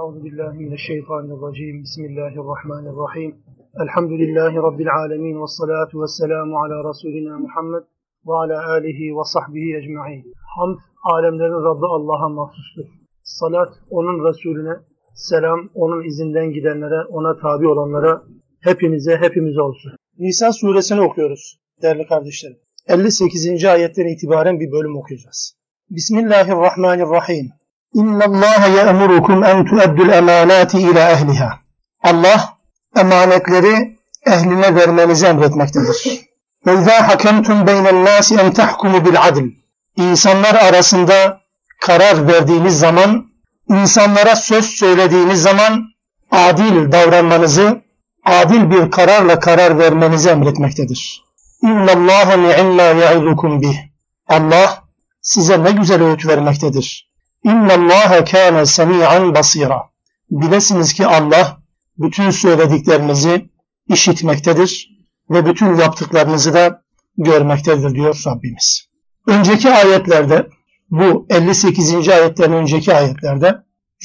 Euzu billahi mineşşeytanirracim. Bismillahirrahmanirrahim. Elhamdülillahi rabbil alamin ve salatu vesselamu ala resulina Muhammed ve ala alihi ve sahbihi ecmaîn. Hamd alemlerin Rabbi Allah'a mahsustur. Salat onun resulüne, selam onun izinden gidenlere, ona tabi olanlara, hepinize, hepimize olsun. Nisa suresini okuyoruz değerli kardeşlerim. 58. ayetten itibaren bir bölüm okuyacağız. Bismillahirrahmanirrahim. İnna Allah ya'murukum en tu'addul emanati ila ehliha. Allah emanetleri ehline vermenizi emretmektedir. Ve izâ hakemtum beynen nâsi en tahkumu bil adl. İnsanlar arasında karar verdiğiniz zaman, insanlara söz söylediğiniz zaman adil davranmanızı, adil bir kararla karar vermenizi emretmektedir. İnna Allah ni'imma ya'idukum bih. Allah size ne güzel öğüt vermektedir. İnna Allah kana semi'an basira. Bilesiniz ki Allah bütün söylediklerinizi işitmektedir ve bütün yaptıklarınızı da görmektedir diyor Rabbimiz. Önceki ayetlerde bu 58. ayetten önceki ayetlerde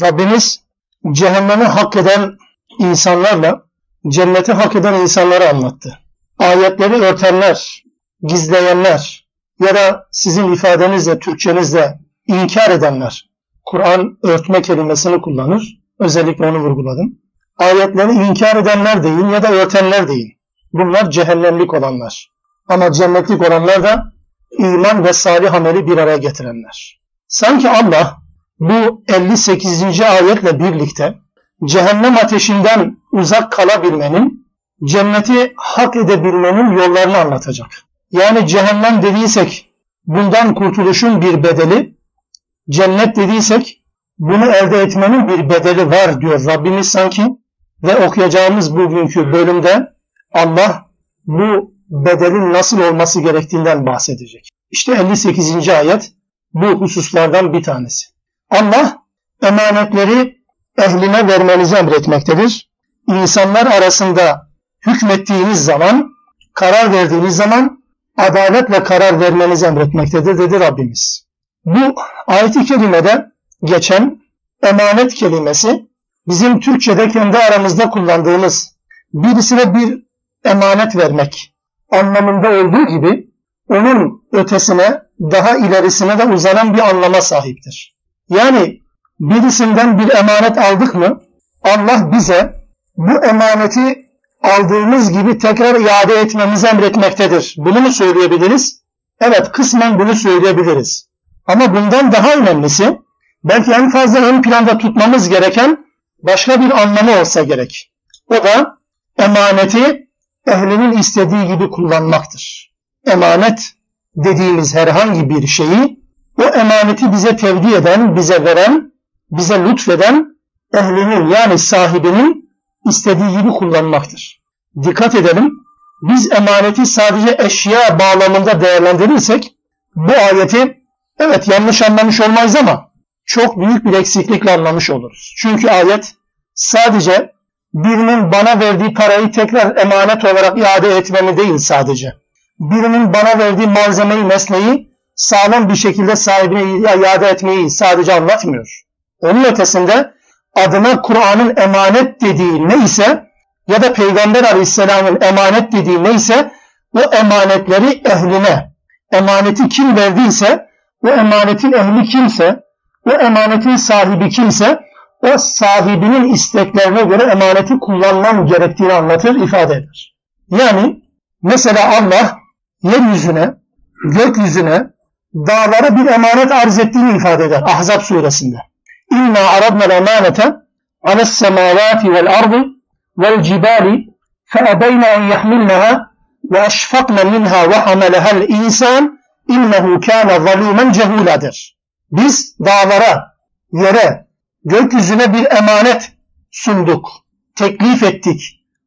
Rabbimiz cehennemi hak eden insanlarla cenneti hak eden insanları anlattı. Ayetleri örtenler, gizleyenler ya da sizin ifadenizle, Türkçenizle inkar edenler, Kur'an örtme kelimesini kullanır. Özellikle onu vurguladım. Ayetleri inkar edenler deyin ya da örtenler deyin. Bunlar cehennemlik olanlar. Ama cennetlik olanlar da iman ve salih ameli bir araya getirenler. Sanki Allah bu 58. ayetle birlikte cehennem ateşinden uzak kalabilmenin, cenneti hak edebilmenin yollarını anlatacak. Yani cehennem dediysek bundan kurtuluşun bir bedeli, cennet dediysek bunu elde etmenin bir bedeli var diyor Rabbimiz sanki ve okuyacağımız bugünkü bölümde Allah bu bedelin nasıl olması gerektiğinden bahsedecek. İşte 58. ayet bu hususlardan bir tanesi. Allah emanetleri ehline vermenizi emretmektedir. İnsanlar arasında hükmettiğiniz zaman, karar verdiğiniz zaman adaletle karar vermenizi emretmektedir dedi Rabbimiz. Bu ayet-i kerimede geçen emanet kelimesi bizim Türkçe'de kendi aramızda kullandığımız birisine bir emanet vermek anlamında olduğu gibi onun ötesine daha ilerisine de uzanan bir anlama sahiptir. Yani birisinden bir emanet aldık mı Allah bize bu emaneti aldığımız gibi tekrar iade etmemizi emretmektedir. Bunu mu söyleyebiliriz? Evet kısmen bunu söyleyebiliriz. Ama bundan daha önemlisi belki en fazla ön planda tutmamız gereken başka bir anlamı olsa gerek. O da emaneti ehlinin istediği gibi kullanmaktır. Emanet dediğimiz herhangi bir şeyi o emaneti bize tevdi eden, bize veren, bize lütfeden ehlinin yani sahibinin istediği gibi kullanmaktır. Dikkat edelim. Biz emaneti sadece eşya bağlamında değerlendirirsek bu ayeti evet yanlış anlamış olmayız ama çok büyük bir eksiklikle anlamış oluruz. Çünkü ayet sadece birinin bana verdiği parayı tekrar emanet olarak iade etmemi değil sadece. Birinin bana verdiği malzemeyi, mesleği sağlam bir şekilde sahibine iade etmeyi sadece anlatmıyor. Onun ötesinde adına Kur'an'ın emanet dediği neyse ya da Peygamber Aleyhisselam'ın emanet dediği neyse o emanetleri ehline, emaneti kim verdiyse, o emanetin ehli kimse, o emanetin sahibi kimse, o sahibinin isteklerine göre emaneti kullanmam gerektiğini anlatır, ifade eder. Yani mesela Allah yeryüzüne, gökyüzüne, dağlara bir emanet arz ettiğini ifade eder Ahzab suresinde. İnna aradna emanete ala semavati vel ardı vel cibali feebeyne en yahmilneha ve eşfakne minha ve hamelehel insan innehu kâne zalûmen cehûladır. Biz dağlara, yere, gökyüzüne bir emanet sunduk, teklif ettik.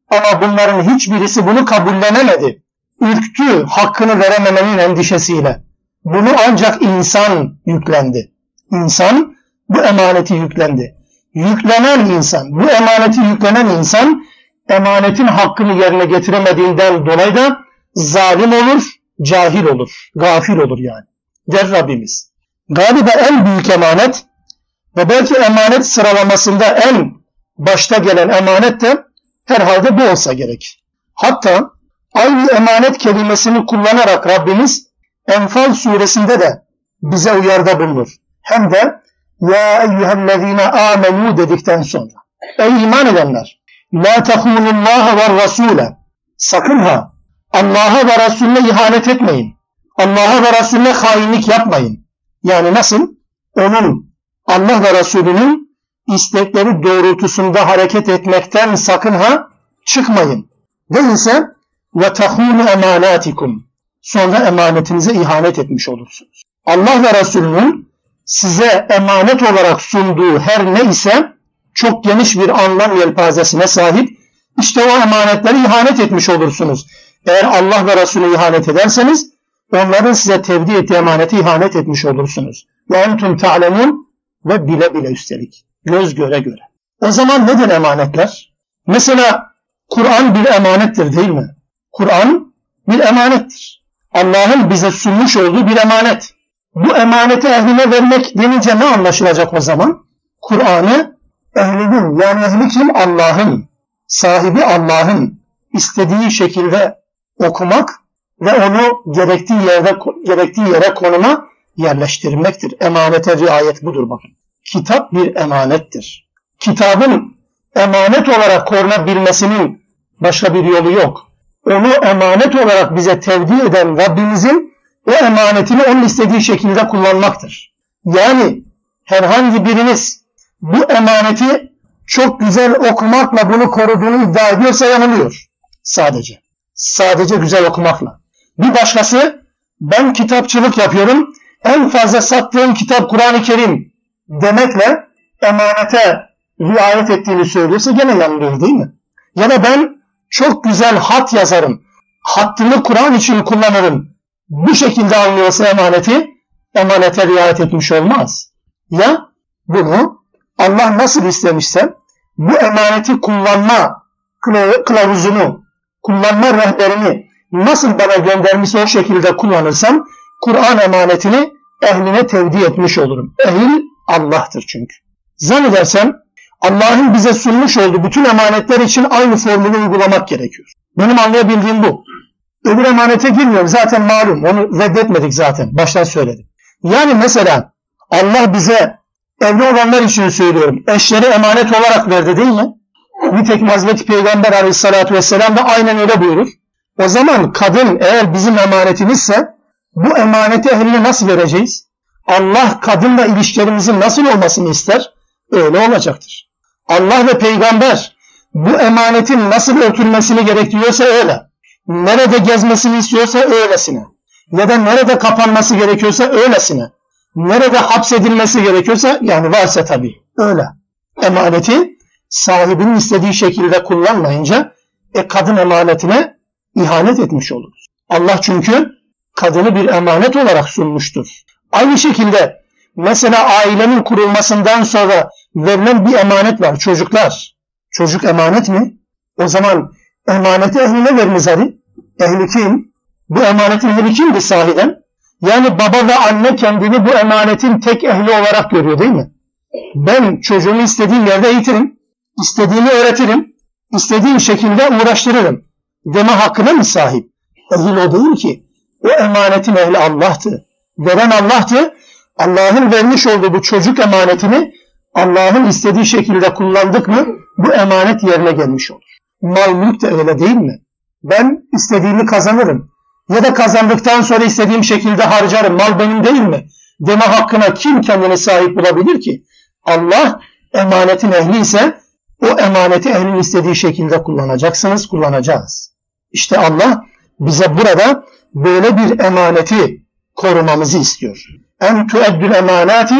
Ama bunların hiçbirisi bunu kabullenemedi. Ürktü hakkını verememenin endişesiyle. Bunu ancak insan yüklendi. İnsan bu emaneti yüklendi. Yüklenen insan, bu emaneti yüklenen insan emanetin hakkını yerine getiremediğinden dolayı da zalim olur, cahil olur, gafil olur yani. Der Rabbimiz. Galiba en büyük emanet Ve belki emanet sıralamasında en başta gelen emanet de herhalde bu olsa gerek. Hatta aynı emanet kelimesini kullanarak Rabbimiz Enfal suresinde de bize uyarda bulunur. Hem de ya eyyühellezine amenu dedikten sonra. Ey iman edenler! La tehunullaha ve rasule. Sakın ha Allah'a ve Resulüne ihanet etmeyin. Allah'a ve Resulüne hainlik yapmayın. Yani nasıl? Onun Allah ve Resulünün istekleri doğrultusunda hareket etmekten sakın ha çıkmayın. Değilse ve tahunu emanatikum. Sonra emanetinize ihanet etmiş olursunuz. Allah ve Resulünün size emanet olarak sunduğu her ne ise çok geniş bir anlam yelpazesine sahip. İşte o emanetlere ihanet etmiş olursunuz. Eğer Allah ve Resulüne ihanet ederseniz onların size tevdi ettiği emanete ihanet etmiş olursunuz. Ve entum ta'lemun ve bile bile üstelik. Göz göre göre. O zaman nedir emanetler? Mesela Kur'an bir emanettir değil mi? Kur'an bir emanettir. Allah'ın bize sunmuş olduğu bir emanet. Bu emaneti ehline vermek denince ne anlaşılacak o zaman? Kur'an'ı ehlinin yani ehli kim? Allah'ın, sahibi Allah'ın istediği şekilde okumak ve onu gerektiği yerde gerektiği yere konuma yerleştirmektir. Emanete riayet budur bakın. Kitap bir emanettir. Kitabın emanet olarak korunabilmesinin başka bir yolu yok. Onu emanet olarak bize tevdi eden Rabbimizin o emanetini onun istediği şekilde kullanmaktır. Yani herhangi biriniz bu emaneti çok güzel okumakla bunu koruduğunu iddia ediyorsa yanılıyor. Sadece. Sadece güzel okumakla. Bir başkası ben kitapçılık yapıyorum. En fazla sattığım kitap Kur'an-ı Kerim demekle emanete riayet ettiğini söylüyorsa gene yanılıyor değil mi? Ya da ben çok güzel hat yazarım. Hattını Kur'an için kullanırım. Bu şekilde anlıyorsa emaneti emanete riayet etmiş olmaz. Ya bunu Allah nasıl istemişse bu emaneti kullanma kılavuzunu, kullanma rehberini nasıl bana göndermişse o şekilde kullanırsam Kur'an emanetini ehline tevdi etmiş olurum. Ehil Allah'tır çünkü. Zannedersem Allah'ın bize sunmuş olduğu bütün emanetler için aynı formülü uygulamak gerekiyor. Benim anlayabildiğim bu. Öbür emanete girmiyorum. Zaten malum. Onu reddetmedik zaten. Baştan söyledim. Yani mesela Allah bize evli olanlar için söylüyorum. Eşleri emanet olarak verdi değil mi? Nitekim Hazreti Peygamber aleyhissalatü vesselam da aynen öyle buyurur. O zaman kadın eğer bizim emanetimizse bu emaneti ehline nasıl vereceğiz? Allah kadınla ilişkilerimizin nasıl olmasını ister? Öyle olacaktır. Allah ve peygamber bu emanetin nasıl örtülmesini gerektiriyorsa öyle. Nerede gezmesini istiyorsa öylesine. Ya da nerede kapanması gerekiyorsa öylesine. Nerede hapsedilmesi gerekiyorsa yani varsa tabii öyle. Emaneti sahibinin istediği şekilde kullanmayınca e, kadın emanetine ihanet etmiş oluruz. Allah çünkü kadını bir emanet olarak sunmuştur. Aynı şekilde mesela ailenin kurulmasından sonra verilen bir emanet var çocuklar. Çocuk emanet mi? O zaman emaneti ehline veriniz hadi. Ehli kim? Bu emanetin ehli kimdi sahiden? Yani baba ve anne kendini bu emanetin tek ehli olarak görüyor değil mi? Ben çocuğumu istediğim yerde eğitirim, istediğimi öğretirim, istediğim şekilde uğraştırırım deme hakkına mı sahip? Ehil o değil ki. O emanetin ehli Allah'tı. Veren Allah'tı. Allah'ın vermiş olduğu bu çocuk emanetini Allah'ın istediği şekilde kullandık mı bu emanet yerine gelmiş olur. Mal mülk de öyle değil mi? Ben istediğimi kazanırım. Ya da kazandıktan sonra istediğim şekilde harcarım. Mal benim değil mi? Deme hakkına kim kendine sahip bulabilir ki? Allah emanetin ehli ise o emaneti ehlin istediği şekilde kullanacaksınız, kullanacağız. İşte Allah bize burada böyle bir emaneti korumamızı istiyor. En tueddül emanati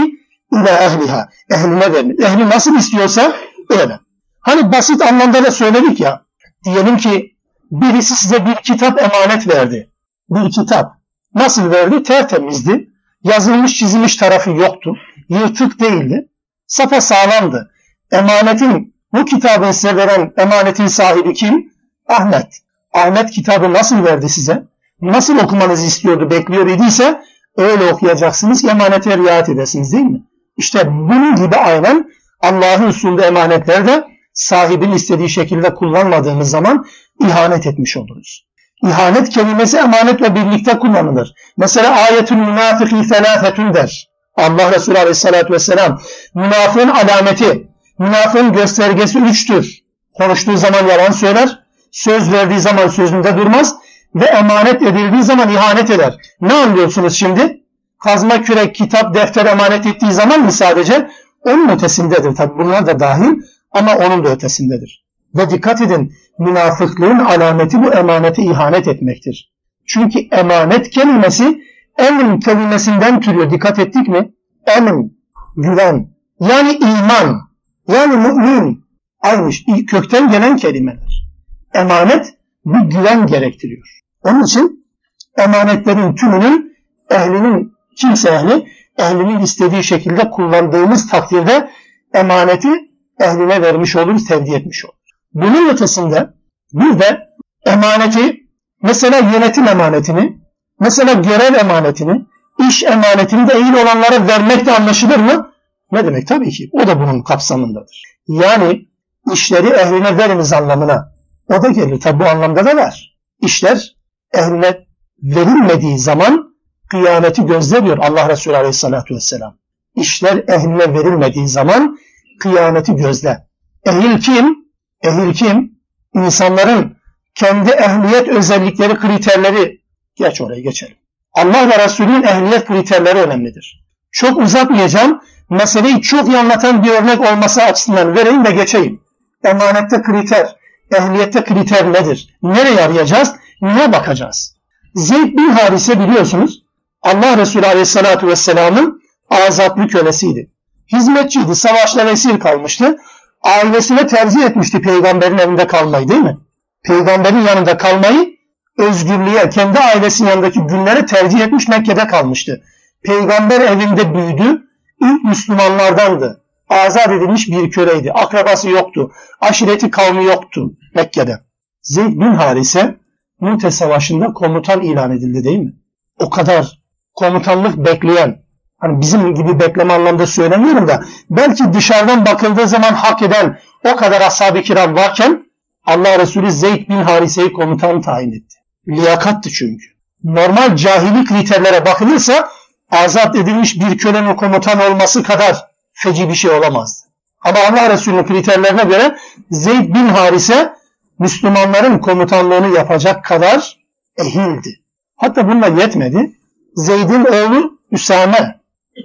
ila ehliha. Ehline verin. Ehli nasıl istiyorsa öyle. Hani basit anlamda da söyledik ya. Diyelim ki birisi size bir kitap emanet verdi. Bir kitap. Nasıl verdi? Tertemizdi. Yazılmış çizilmiş tarafı yoktu. Yırtık değildi. Safa sağlamdı. Emanetin bu kitabı size veren emanetin sahibi kim? Ahmet. Ahmet kitabı nasıl verdi size? Nasıl okumanızı istiyordu, bekliyor idiyse öyle okuyacaksınız, emanete riayet edesiniz değil mi? İşte bunun gibi aynen Allah'ın sunduğu emanetleri de sahibin istediği şekilde kullanmadığımız zaman ihanet etmiş oluruz. İhanet kelimesi emanetle birlikte kullanılır. Mesela ayetün münafıkî felâfetün der. Allah Resulü Aleyhisselatü Vesselam münafığın alameti, münafığın göstergesi üçtür. Konuştuğu zaman yalan söyler, söz verdiği zaman sözünde durmaz ve emanet edildiği zaman ihanet eder. Ne anlıyorsunuz şimdi? Kazma kürek, kitap, defter emanet ettiği zaman mı sadece? Onun ötesindedir. Tabi bunlar da dahil ama onun da ötesindedir. Ve dikkat edin münafıklığın alameti bu emanete ihanet etmektir. Çünkü emanet kelimesi emin kelimesinden türüyor. Dikkat ettik mi? Emin, güven. Yani iman. Yani mümin. Aynı kökten gelen kelimeler. Emanet bir güven gerektiriyor. Onun için emanetlerin tümünün ehlinin kimse ehli ehlinin istediği şekilde kullandığımız takdirde emaneti ehline vermiş oluruz, tevdi etmiş oluruz. Bunun ötesinde bir de emaneti mesela yönetim emanetini, mesela görev emanetini, iş emanetini de ehil olanlara vermek de anlaşılır mı? Ne demek? Tabii ki o da bunun kapsamındadır. Yani işleri ehline veriniz anlamına o da gelir. Tabi bu anlamda da var. İşler ehline verilmediği zaman kıyameti gözlemiyor Allah Resulü Aleyhisselatü Vesselam. İşler ehline verilmediği zaman kıyameti gözle. Ehil kim? Ehil kim? İnsanların kendi ehliyet özellikleri, kriterleri. Geç oraya geçelim. Allah ve Resulünün ehliyet kriterleri önemlidir. Çok uzatmayacağım. Meseleyi çok iyi anlatan bir örnek olması açısından vereyim ve geçeyim. Emanette kriter, ehliyette kriter nedir? Nereye arayacağız? Neye bakacağız? Zeyd bin Harise biliyorsunuz Allah Resulü Aleyhisselatü Vesselam'ın azatlı kölesiydi. Hizmetçiydi, savaşlara esir kalmıştı. Ailesine tercih etmişti peygamberin evinde kalmayı değil mi? Peygamberin yanında kalmayı özgürlüğe, kendi ailesinin yanındaki günlere tercih etmiş Mekke'de kalmıştı. Peygamber evinde büyüdü, ilk Müslümanlardandı. Azat edilmiş bir köleydi. Akrabası yoktu. Aşireti kavmi yoktu Mekke'de. Zeyd bin Harise Mute Savaşı'nda komutan ilan edildi değil mi? O kadar komutanlık bekleyen, hani bizim gibi bekleme anlamda söylemiyorum da belki dışarıdan bakıldığı zaman hak eden o kadar ashab-ı kiram varken Allah Resulü Zeyd bin Harise'yi komutan tayin etti. Liyakattı çünkü. Normal cahili kriterlere bakılırsa azat edilmiş bir kölenin komutan olması kadar feci bir şey olamazdı. Ama Allah Resulü'nün kriterlerine göre Zeyd bin Harise Müslümanların komutanlığını yapacak kadar ehildi. Hatta bununla yetmedi. Zeyd'in oğlu Üsame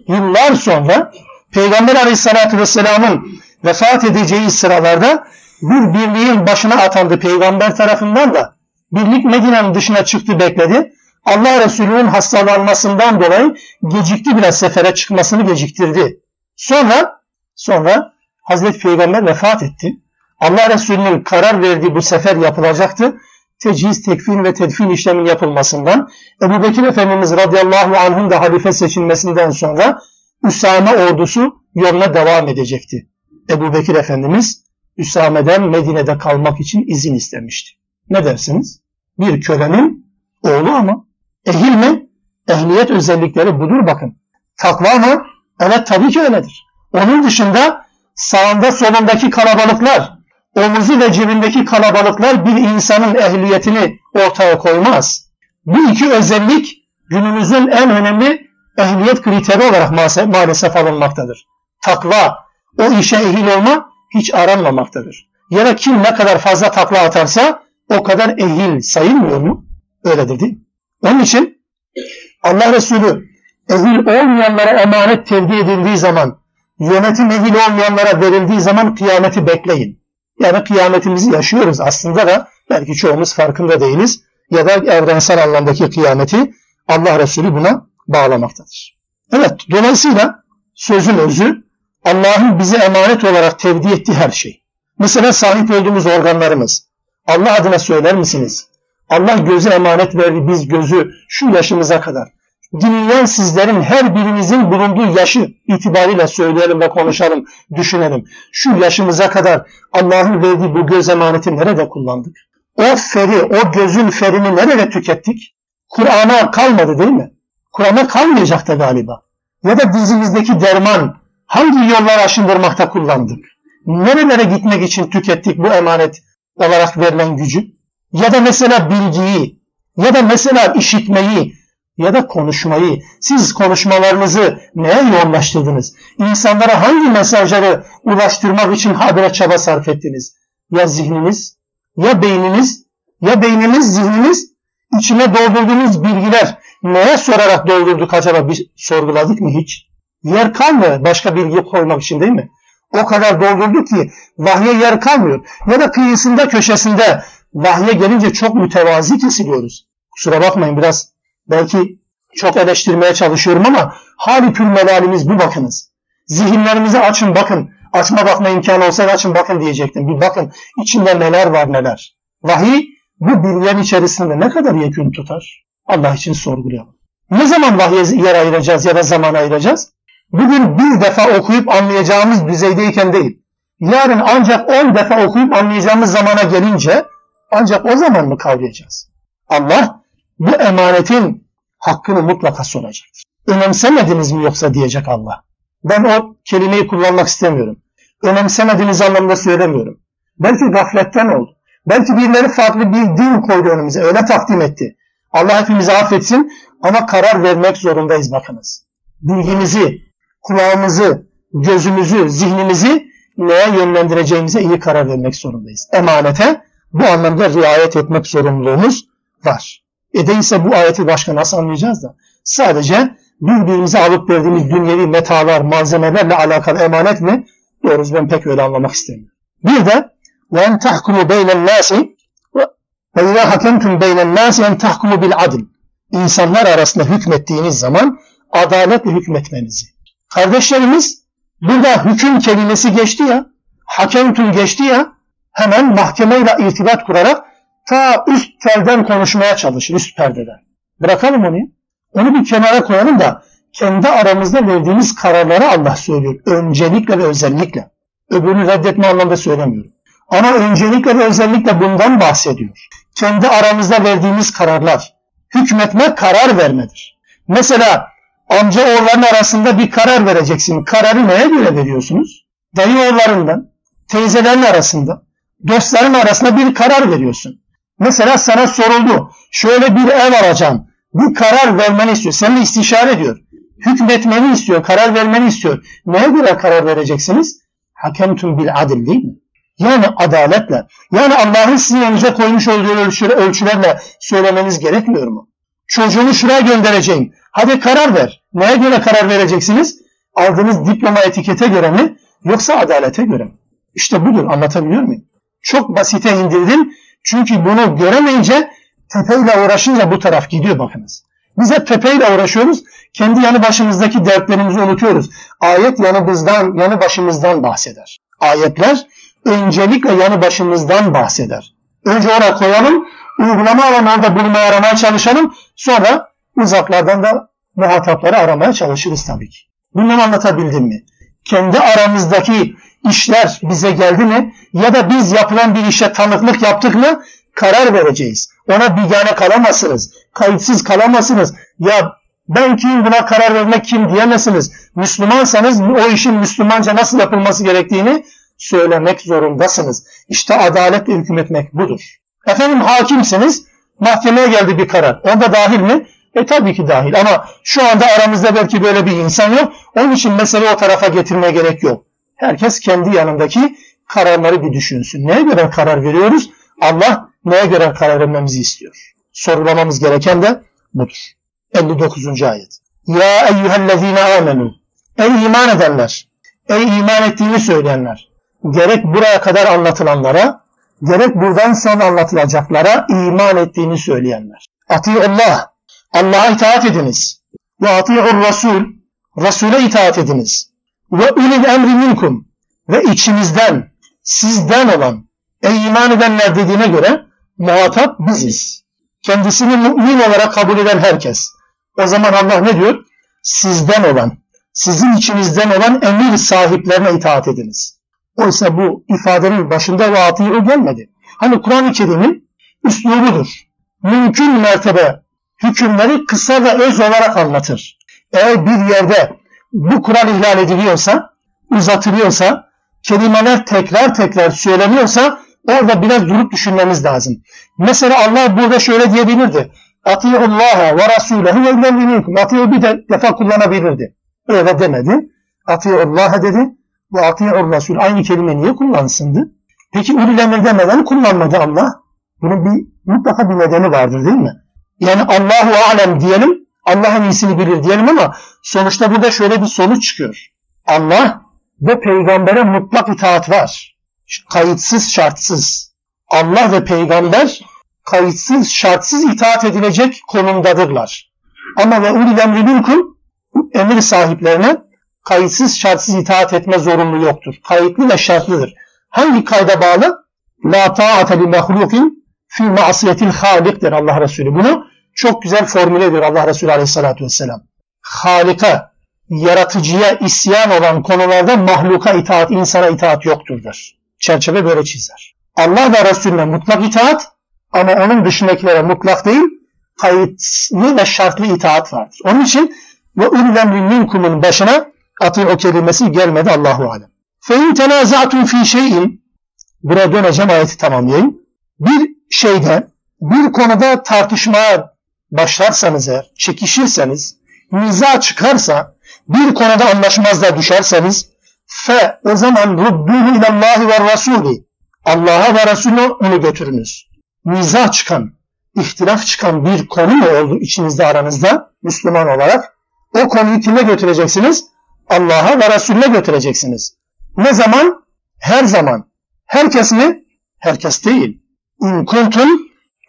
yıllar sonra Peygamber Aleyhisselatü Vesselam'ın vefat edeceği sıralarda bir birliğin başına atandı peygamber tarafından da. Birlik Medine'nin dışına çıktı bekledi. Allah Resulü'nün hastalanmasından dolayı gecikti biraz sefere çıkmasını geciktirdi. Sonra sonra Hazreti Peygamber vefat etti. Allah Resulü'nün karar verdiği bu sefer yapılacaktı. Tecihiz, tekfin ve tedfin işlemin yapılmasından, Ebu Bekir Efendimiz radıyallahu anh'ın da halife seçilmesinden sonra Üsame ordusu yoluna devam edecekti. Ebu Bekir Efendimiz Üsame'den Medine'de kalmak için izin istemişti. Ne dersiniz? Bir kölenin oğlu ama ehil mi? Ehliyet özellikleri budur bakın. Takva mı? Evet tabii ki öyledir. Onun dışında sağında solundaki kalabalıklar, omuzu ve cebindeki kalabalıklar bir insanın ehliyetini ortaya koymaz. Bu iki özellik günümüzün en önemli ehliyet kriteri olarak maalesef alınmaktadır. Takva, o işe ehil olma hiç aranmamaktadır. Ya da kim ne kadar fazla takla atarsa o kadar ehil sayılmıyor mu? Öyledir değil mi? Onun için Allah Resulü ehil olmayanlara emanet tevdi edildiği zaman, yönetim ehil olmayanlara verildiği zaman kıyameti bekleyin. Yani kıyametimizi yaşıyoruz aslında da belki çoğumuz farkında değiliz. Ya da evrensel anlamdaki kıyameti Allah Resulü buna bağlamaktadır. Evet, dolayısıyla sözün özü Allah'ın bize emanet olarak tevdi ettiği her şey. Mesela sahip olduğumuz organlarımız. Allah adına söyler misiniz? Allah gözü emanet verdi biz gözü şu yaşımıza kadar. Dinleyen sizlerin her birinizin bulunduğu yaşı itibariyle söyleyelim ve konuşalım, düşünelim. Şu yaşımıza kadar Allah'ın verdiği bu göz emaneti nerede kullandık? O feri, o gözün ferini nerede tükettik? Kur'an'a kalmadı değil mi? Kur'an'a kalmayacak da galiba. Ya da dizimizdeki derman, hangi yollar aşındırmakta kullandık? Nerelere gitmek için tükettik bu emanet olarak verilen gücü? Ya da mesela bilgiyi, ya da mesela işitmeyi, ya da konuşmayı. Siz konuşmalarınızı neye yoğunlaştırdınız? İnsanlara hangi mesajları ulaştırmak için habere çaba sarf ettiniz? Ya zihniniz, ya beyniniz, ya beyniniz, zihniniz, içine doldurduğunuz bilgiler neye sorarak doldurduk acaba bir sorguladık mı hiç? Yer kalmıyor başka bilgi koymak için değil mi? O kadar doldurduk ki vahye yer kalmıyor. Ya da kıyısında köşesinde vahye gelince çok mütevazi kesiliyoruz. Kusura bakmayın biraz belki çok eleştirmeye çalışıyorum ama hali melalimiz bu bakınız. Zihinlerimizi açın bakın. Açma bakma imkanı olsaydı açın bakın diyecektim. Bir bakın içinde neler var neler. Vahiy bu bilgilerin içerisinde ne kadar yekün tutar? Allah için sorgulayalım. Ne zaman vahye yer ayıracağız ya da zaman ayıracağız? Bugün bir defa okuyup anlayacağımız düzeydeyken değil. Yarın ancak on defa okuyup anlayacağımız zamana gelince ancak o zaman mı kavrayacağız? Allah bu emanetin hakkını mutlaka soracaktır. Önemsemediniz mi yoksa diyecek Allah. Ben o kelimeyi kullanmak istemiyorum. Önemsemediğiniz anlamda söylemiyorum. Belki gafletten oldu. Belki birileri farklı bir din koydu önümüze. Öyle takdim etti. Allah hepimizi affetsin ama karar vermek zorundayız bakınız. Bilgimizi, kulağımızı, gözümüzü, zihnimizi neye yönlendireceğimize iyi karar vermek zorundayız. Emanete bu anlamda riayet etmek zorunluluğumuz var. E değilse bu ayeti başka nasıl anlayacağız da? Sadece birbirimize alıp verdiğimiz dünyevi metalar, malzemelerle alakalı emanet mi? Doğrusu ben pek öyle anlamak istemiyorum. Bir de وَاَنْ تَحْكُمُ بَيْنَ النَّاسِ وَاِذَا حَكَمْتُمْ بَيْنَ النَّاسِ اَنْ تَحْكُمُ بِالْعَدْلِ İnsanlar arasında hükmettiğiniz zaman adaletle hükmetmenizi. Kardeşlerimiz burada hüküm kelimesi geçti ya, hakemtüm geçti ya, hemen mahkemeyle irtibat kurarak ta üst perden konuşmaya çalışır, üst perdeden. Bırakalım onu. Onu bir kenara koyalım da kendi aramızda verdiğimiz kararları Allah söylüyor. Öncelikle ve özellikle. Öbürünü reddetme anlamda söylemiyorum. Ama öncelikle ve özellikle bundan bahsediyor. Kendi aramızda verdiğimiz kararlar. Hükmetme karar vermedir. Mesela amca oğulların arasında bir karar vereceksin. Kararı neye göre veriyorsunuz? Dayı oğullarından, teyzelerin arasında, dostların arasında bir karar veriyorsun. Mesela sana soruldu. Şöyle bir ev alacağım. Bir karar vermeni istiyor. Seninle istişare ediyor. Hükmetmeni istiyor. Karar vermeni istiyor. Neye göre karar vereceksiniz? Hakemtüm bil adil değil mi? Yani adaletle. Yani Allah'ın sizin önünüze koymuş olduğu ölçülerle söylemeniz gerekmiyor mu? Çocuğunu şuraya göndereceğim. Hadi karar ver. Neye göre karar vereceksiniz? Aldığınız diploma etikete göre mi? Yoksa adalete göre mi? İşte budur. Anlatabiliyor muyum? Çok basite indirdim. Çünkü bunu göremeyince tepeyle uğraşınca bu taraf gidiyor bakınız. Biz hep tepeyle uğraşıyoruz. Kendi yanı başımızdaki dertlerimizi unutuyoruz. Ayet yanımızdan, yanı başımızdan bahseder. Ayetler öncelikle yanı başımızdan bahseder. Önce oraya koyalım, uygulama alanlarda bulmaya aramaya çalışalım. Sonra uzaklardan da muhatapları aramaya çalışırız tabii ki. Bunu anlatabildim mi? Kendi aramızdaki işler bize geldi mi ya da biz yapılan bir işe tanıklık yaptık mı karar vereceğiz. Ona bigane kalamazsınız. Kayıtsız kalamazsınız. Ya ben kim buna karar vermek kim diyemezsiniz. Müslümansanız o işin Müslümanca nasıl yapılması gerektiğini söylemek zorundasınız. İşte adaletle hükmetmek budur. Efendim hakimsiniz, mahkemeye geldi bir karar. Onda dahil mi? E tabii ki dahil ama şu anda aramızda belki böyle bir insan yok. Onun için mesele o tarafa getirmeye gerek yok. Herkes kendi yanındaki kararları bir düşünsün. Neye göre karar veriyoruz? Allah neye göre karar vermemizi istiyor? Sorulamamız gereken de budur. 59. ayet. Ya eyyühellezine amenu. Ey iman edenler. Ey iman ettiğini söyleyenler. Gerek buraya kadar anlatılanlara, gerek buradan sonra anlatılacaklara iman ettiğini söyleyenler. Allah. Allah'a itaat ediniz. Ve ati'ur Resul. Resul'e itaat ediniz ve ulil emri minkum ve içinizden, sizden olan ey iman edenler dediğine göre muhatap biziz. Kendisini mümin olarak kabul eden herkes. O zaman Allah ne diyor? Sizden olan, sizin içinizden olan emir sahiplerine itaat ediniz. Oysa bu ifadenin başında ve o gelmedi. Hani Kur'an-ı Kerim'in üslubudur. Mümkün mertebe hükümleri kısa ve öz olarak anlatır. Eğer bir yerde bu kural ihlal ediliyorsa uzatılıyorsa, kelimeler tekrar tekrar söyleniyorsa orada biraz durup düşünmemiz lazım. Mesela Allah burada şöyle diyebilirdi. Ati'ullaha ve rasulehu ve minkum. Ati'u bir de defa kullanabilirdi. Öyle demedi. Ati'ullaha dedi ve ati'ur rasul. Aynı kelime niye kullansındı? Peki ulul emir demeden kullanmadı Allah. Bunun bir mutlaka bir nedeni vardır değil mi? Yani Allahu alem diyelim, Allah'ın iyisini bilir diyelim ama sonuçta burada şöyle bir sonuç çıkıyor. Allah ve peygambere mutlak itaat var. Kayıtsız, şartsız. Allah ve peygamber kayıtsız, şartsız itaat edilecek konumdadırlar. Ama ve ulil emri minkum emir sahiplerine kayıtsız, şartsız itaat etme zorunlu yoktur. Kayıtlı ve şartlıdır. Hangi kayda bağlı? La ta'ate li mehlukin fi masiyetil haliktir Allah Resulü. Bunu çok güzel formüle ediyor Allah Resulü Aleyhisselatü Vesselam. Halika, yaratıcıya isyan olan konularda mahluka itaat, insana itaat yoktur der. Çerçeve böyle çizer. Allah ve Resulüne mutlak itaat ama onun dışındakilere mutlak değil, kayıtlı ve şartlı itaat vardır. Onun için ve ullemri minkumun başına atı o kelimesi gelmedi Allahu alem. Fe in tenaza'tum fi şeyin buraya döneceğim ayeti tamamlayayım. Bir şeyde bir konuda tartışmaya başlarsanız eğer, çekişirseniz, niza çıkarsa, bir konuda anlaşmazlığa düşerseniz, fe o zaman rudduhu ilallahi ve rasuli. Allah'a ve Resulüne onu götürünüz. Niza çıkan, ihtilaf çıkan bir konu mu oldu içinizde aranızda Müslüman olarak? O konuyu kime götüreceksiniz? Allah'a ve Resulüne götüreceksiniz. Ne zaman? Her zaman. Herkes mi? Herkes değil. İn kuntum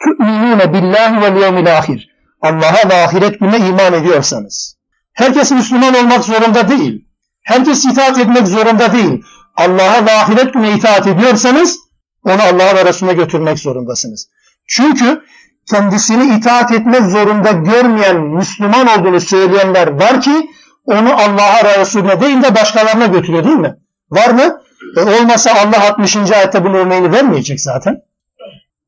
tu'minune billahi vel yevmil ahir. Allah'a ve ahiret gününe iman ediyorsanız. Herkes Müslüman olmak zorunda değil. Herkes itaat etmek zorunda değil. Allah'a ve ahiret gününe itaat ediyorsanız onu Allah'a ve Resulüne götürmek zorundasınız. Çünkü kendisini itaat etmek zorunda görmeyen Müslüman olduğunu söyleyenler var ki onu Allah'a Resulüne değil de başkalarına götürüyor değil mi? Var mı? E olmasa Allah 60. ayette bunun örneğini vermeyecek zaten.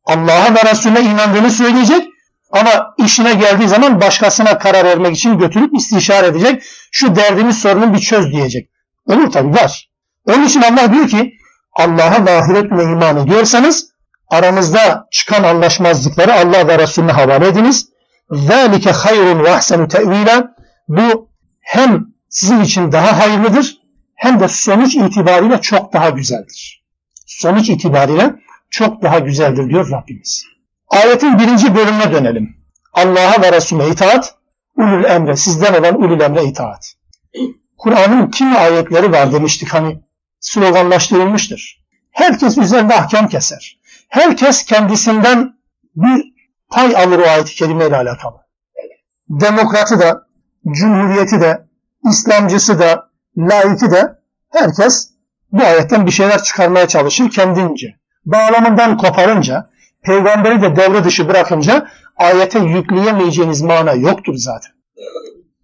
Allah'a ve Resulüne inandığını söyleyecek ama işine geldiği zaman başkasına karar vermek için götürüp istişare edecek. Şu derdimiz sorunun bir çöz diyecek. Olur tabi var. Onun için Allah diyor ki Allah'a ve ahiretine iman ediyorsanız aranızda çıkan anlaşmazlıkları Allah ve Resulüne havale ediniz. ذَٰلِكَ خَيْرٌ وَاحْسَنُ تَعْو۪يلًا Bu hem sizin için daha hayırlıdır hem de sonuç itibariyle çok daha güzeldir. Sonuç itibariyle çok daha güzeldir diyor Rabbimiz. Ayetin birinci bölümüne dönelim. Allah'a ve Resulüne itaat, ulul emre, sizden olan ulul emre itaat. Kur'an'ın kimi ayetleri var demiştik hani sloganlaştırılmıştır. Herkes üzerinde ahkam keser. Herkes kendisinden bir pay alır o ayet-i kerimeyle alakalı. Demokratı da, cumhuriyeti de, İslamcısı da, laiki de herkes bu ayetten bir şeyler çıkarmaya çalışır kendince. Bağlamından koparınca, peygamberi de devre dışı bırakınca ayete yükleyemeyeceğiniz mana yoktur zaten.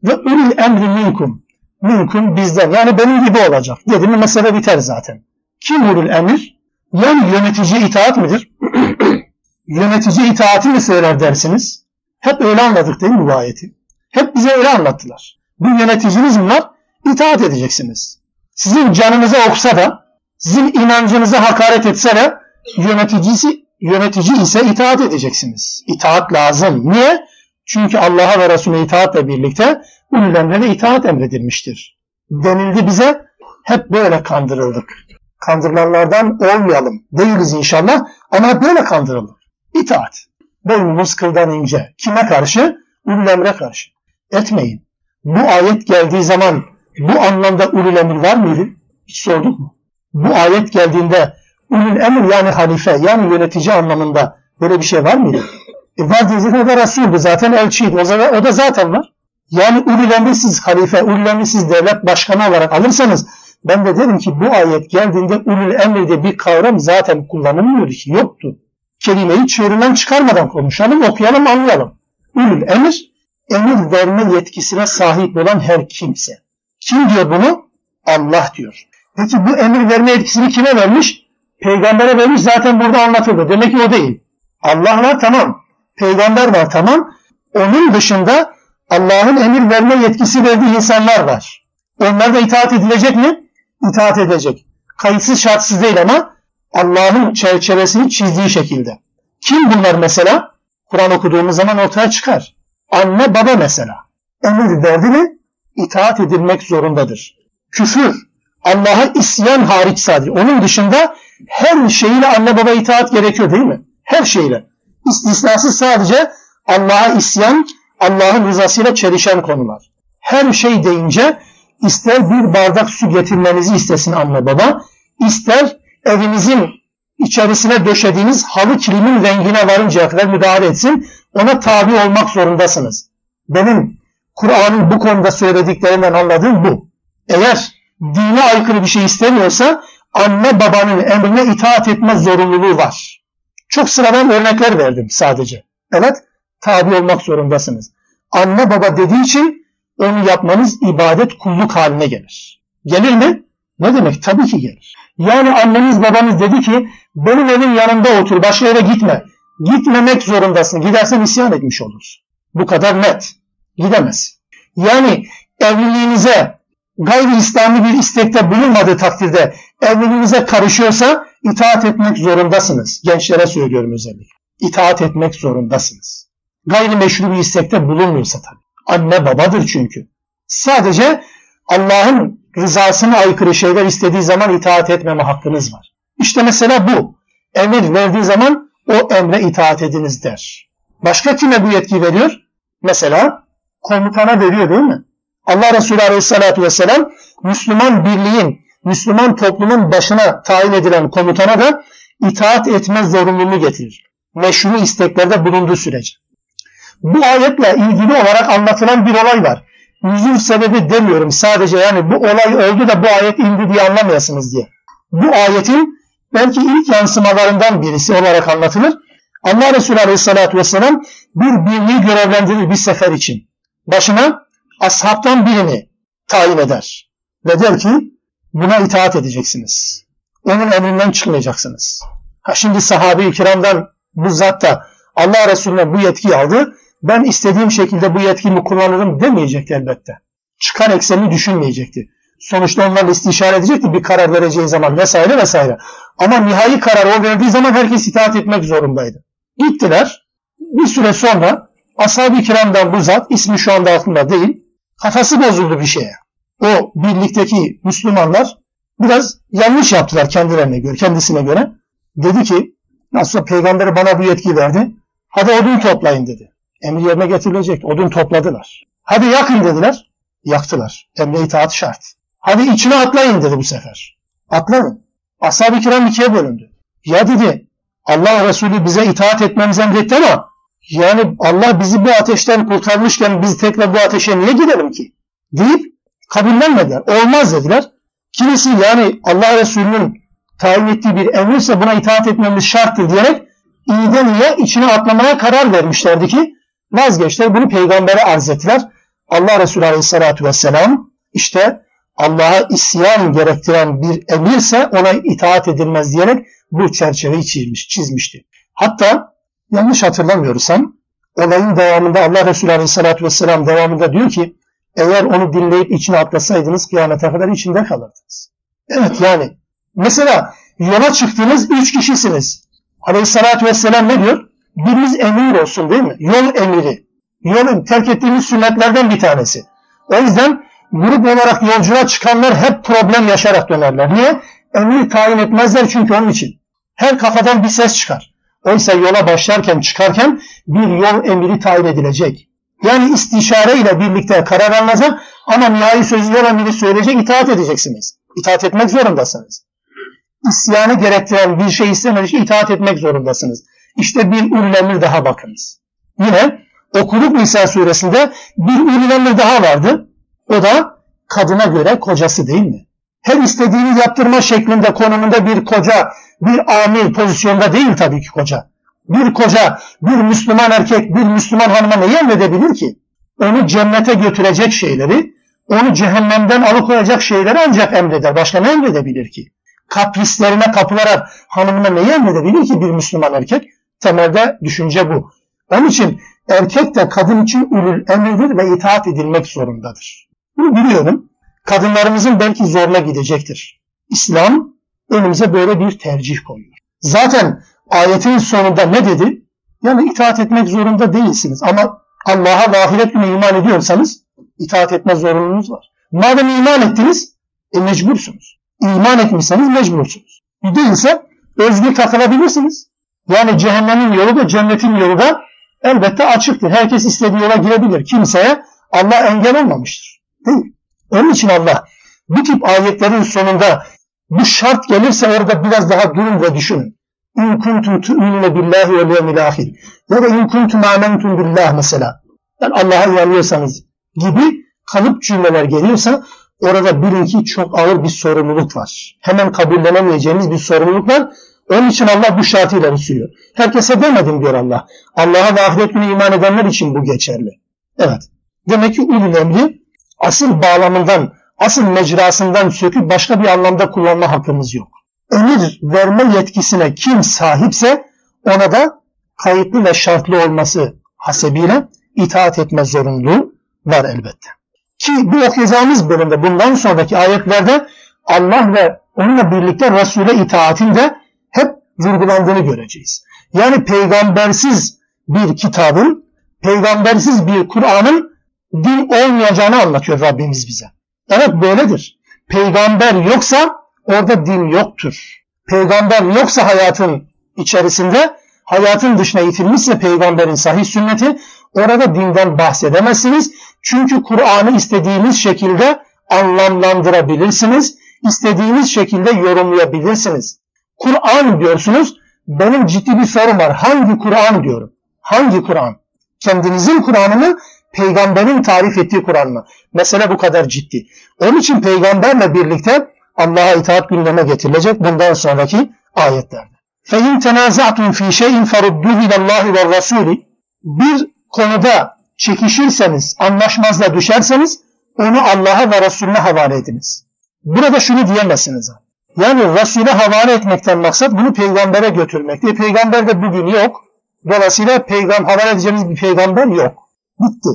Ve ulil emri minkum. Minkum bizden. Yani benim gibi olacak. Dedi mi mesele biter zaten. Kim ulul emir? Yani yönetici itaat midir? yönetici itaati mi söyler dersiniz? Hep öyle anladık değil mi bu ayeti? Hep bize öyle anlattılar. Bu yöneticiniz var? İtaat edeceksiniz. Sizin canınıza oksa da, sizin inancınıza hakaret etse de yöneticisi yönetici ise itaat edeceksiniz. İtaat lazım. Niye? Çünkü Allah'a ve Resulüne itaatle birlikte ulul itaat emredilmiştir. Denildi bize hep böyle kandırıldık. Kandırılanlardan olmayalım. Değiliz inşallah ama böyle kandırıldık. İtaat. Boynumuz kıldan ince. Kime karşı? Ulul emre karşı. Etmeyin. Bu ayet geldiği zaman bu anlamda ulul emir var mıydı? Hiç sorduk mu? Bu ayet geldiğinde emir yani halife yani yönetici anlamında böyle bir şey var mıydı? E var dediğinde o da Resul'dü zaten elçiydi. O, zaman, o da zaten var. Yani ulul siz halife, ulul siz devlet başkanı olarak alırsanız ben de dedim ki bu ayet geldiğinde ulul emri bir kavram zaten kullanılmıyordu ki yoktu. Kelimeyi çığırından çıkarmadan konuşalım, okuyalım, anlayalım. Ulul emir, emir verme yetkisine sahip olan her kimse. Kim diyor bunu? Allah diyor. Peki bu emir verme yetkisini kime vermiş? Peygambere vermiş zaten burada anlatıldı. Demek ki o değil. Allah var tamam. Peygamber var tamam. Onun dışında Allah'ın emir verme yetkisi verdiği insanlar var. Onlar da itaat edilecek mi? itaat edecek. Kayıtsız şartsız değil ama Allah'ın çerçevesini çizdiği şekilde. Kim bunlar mesela? Kur'an okuduğumuz zaman ortaya çıkar. Anne baba mesela. Emir verdi mi itaat edilmek zorundadır. Küfür, Allah'a isyan hariç sadece. Onun dışında her şeyle anne baba itaat gerekiyor değil mi? Her şeyle. İstisnası sadece Allah'a isyan, Allah'ın rızasıyla çelişen konular. Her şey deyince ister bir bardak su getirmenizi istesin anne baba, ister evinizin içerisine döşediğiniz halı kilimin rengine varıncaya kadar müdahale etsin, ona tabi olmak zorundasınız. Benim Kur'an'ın bu konuda söylediklerinden anladığım bu. Eğer dine aykırı bir şey istemiyorsa anne babanın emrine itaat etme zorunluluğu var. Çok sıradan örnekler verdim sadece. Evet, tabi olmak zorundasınız. Anne baba dediği için onu yapmanız ibadet kulluk haline gelir. Gelir mi? Ne demek? Tabii ki gelir. Yani anneniz babanız dedi ki benim evin yanında otur başka yere gitme. Gitmemek zorundasın. Gidersen isyan etmiş olursun. Bu kadar net. Gidemez. Yani evliliğinize gayri İslami bir istekte bulunmadığı takdirde evliliğinize karışıyorsa itaat etmek zorundasınız. Gençlere söylüyorum özellikle. İtaat etmek zorundasınız. Gayri meşru bir istekte bulunmuyorsa tabii. Anne babadır çünkü. Sadece Allah'ın rızasına aykırı şeyler istediği zaman itaat etmeme hakkınız var. İşte mesela bu. Emir verdiği zaman o emre itaat ediniz der. Başka kime bu yetki veriyor? Mesela komutana veriyor değil mi? Allah Resulü Aleyhisselatü Vesselam Müslüman birliğin, Müslüman toplumun başına tayin edilen komutana da itaat etme zorunluluğunu getirir. Meşru isteklerde bulunduğu sürece. Bu ayetle ilgili olarak anlatılan bir olay var. Nüzul sebebi demiyorum sadece yani bu olay oldu da bu ayet indi diye anlamayasınız diye. Bu ayetin belki ilk yansımalarından birisi olarak anlatılır. Allah Resulü Aleyhisselatü Vesselam bir birliği görevlendirir bir sefer için. Başına ashabtan birini tayin eder. Ve der ki buna itaat edeceksiniz. Onun emrinden çıkmayacaksınız. Ha şimdi sahabe-i kiramdan bu zat da Allah Resulüne bu yetkiyi aldı. Ben istediğim şekilde bu yetkimi kullanırım demeyecekti elbette. Çıkan eksenini düşünmeyecekti. Sonuçta onlarla istişare edecekti bir karar vereceği zaman vesaire vesaire. Ama nihai karar o verdiği zaman herkes itaat etmek zorundaydı. Gittiler. Bir süre sonra ashab-ı kiramdan bu zat ismi şu anda aklımda değil. Kafası bozuldu bir şeye. O birlikteki Müslümanlar biraz yanlış yaptılar kendilerine göre, kendisine göre. Dedi ki nasıl peygamber bana bu yetki verdi. Hadi odun toplayın dedi. Emri yerine getirilecek. Odun topladılar. Hadi yakın dediler. Yaktılar. Emre itaat şart. Hadi içine atlayın dedi bu sefer. Atlayın. Ashab-ı kiram ikiye bölündü. Ya dedi Allah Resulü bize itaat etmemizi emretti ama yani Allah bizi bu ateşten kurtarmışken biz tekrar bu ateşe niye gidelim ki? Deyip kabullenmediler. Olmaz dediler. Kimisi yani Allah Resulü'nün tayin ettiği bir emirse buna itaat etmemiz şarttır diyerek iyiden iyiye içine atlamaya karar vermişlerdi ki vazgeçtiler. Bunu peygambere arz ettiler. Allah Resulü Aleyhisselatü Vesselam işte Allah'a isyan gerektiren bir emirse ona itaat edilmez diyerek bu çerçeveyi çizmiş, çizmişti. Hatta yanlış hatırlamıyorsam olayın devamında Allah Resulü Aleyhisselatü Vesselam devamında diyor ki eğer onu dinleyip içine atlasaydınız kıyamete kadar içinde kalırdınız. Evet yani mesela yola çıktığınız üç kişisiniz. Aleyhisselatü Vesselam ne diyor? Biriniz emir olsun değil mi? Yol emiri. Yolun terk ettiğimiz sünnetlerden bir tanesi. O yüzden grup olarak yolculuğa çıkanlar hep problem yaşarak dönerler. Niye? Emir tayin etmezler çünkü onun için. Her kafadan bir ses çıkar. Oysa yola başlarken çıkarken bir yol emiri tayin edilecek. Yani istişare ile birlikte karar alınacak ama nihai sözü yol emiri söyleyecek itaat edeceksiniz. İtaat etmek zorundasınız. İsyanı gerektiren bir şey istemediği itaat etmek zorundasınız. İşte bir ulul emir daha bakınız. Yine okuduk Nisa suresinde bir ulul emir daha vardı. O da kadına göre kocası değil mi? Her istediğini yaptırma şeklinde konumunda bir koca, bir amir pozisyonda değil tabii ki koca. Bir koca, bir Müslüman erkek, bir Müslüman hanıma neyi emredebilir ki? Onu cennete götürecek şeyleri, onu cehennemden alıkoyacak şeyleri ancak emreder. Başka ne emredebilir ki? Kaprislerine kapılarak hanımına neyi emredebilir ki bir Müslüman erkek? Temelde düşünce bu. Onun için erkek de kadın için ulul emirdir ve itaat edilmek zorundadır. Bunu biliyorum. kadınlarımızın belki zoruna gidecektir. İslam önümüze böyle bir tercih koyuyor. Zaten ayetin sonunda ne dedi? Yani itaat etmek zorunda değilsiniz ama Allah'a ve ahiret günü iman ediyorsanız itaat etme zorunluluğunuz var. Madem iman ettiniz, e mecbursunuz. İman etmişseniz mecbursunuz. Değilse özgür takılabilirsiniz. Yani cehennemin yolu da cennetin yolu da elbette açıktır. Herkes istediği yola girebilir. Kimseye Allah engel olmamıştır. Değil. Onun için Allah bu tip ayetlerin sonunda bu şart gelirse orada biraz daha durun ve düşünün. İn kuntum tu'minune billahi ve yevmil ahir. Ya da in kuntum amentum billah mesela. Yani Allah'a inanıyorsanız gibi kalıp cümleler geliyorsa orada bilin ki çok ağır bir sorumluluk var. Hemen kabullenemeyeceğiniz bir sorumluluk var. Onun için Allah bu şartı ileri sürüyor. Herkese demedim diyor Allah. Allah'a ve ahiret günü iman edenler için bu geçerli. Evet. Demek ki ulul emri asıl bağlamından, asıl mecrasından söküp başka bir anlamda kullanma hakkımız yok. Emir verme yetkisine kim sahipse ona da kayıtlı ve şartlı olması hasebiyle itaat etme zorunluluğu var elbette. Ki bu okuyacağımız bölümde bundan sonraki ayetlerde Allah ve onunla birlikte Resul'e itaatin de hep vurgulandığını göreceğiz. Yani peygambersiz bir kitabın, peygambersiz bir Kur'an'ın din olmayacağını anlatıyor Rabbimiz bize. Evet böyledir. Peygamber yoksa orada din yoktur. Peygamber yoksa hayatın içerisinde, hayatın dışına itilmişse peygamberin sahih sünneti, orada dinden bahsedemezsiniz. Çünkü Kur'an'ı istediğiniz şekilde anlamlandırabilirsiniz. istediğiniz şekilde yorumlayabilirsiniz. Kur'an diyorsunuz. Benim ciddi bir sorum var. Hangi Kur'an diyorum? Hangi Kur'an? Kendinizin Kur'an'ı mı? Peygamberin tarif ettiği Kur'an mı? Mesele bu kadar ciddi. Onun için peygamberle birlikte Allah'a itaat gündeme getirilecek bundan sonraki ayetlerde. فَاِنْ تَنَازَعْتُمْ ف۪ي شَيْءٍ فَرُدُّهُ اِلَى اللّٰهِ وَالرَّسُولِ Bir konuda çekişirseniz, anlaşmazla düşerseniz onu Allah'a ve Resulüne havale ediniz. Burada şunu diyemezsiniz. Yani Resul'e havale etmekten maksat bunu peygambere götürmek. E, peygamber de bugün yok. Dolayısıyla peygamber havale edeceğimiz bir peygamber yok. Bitti.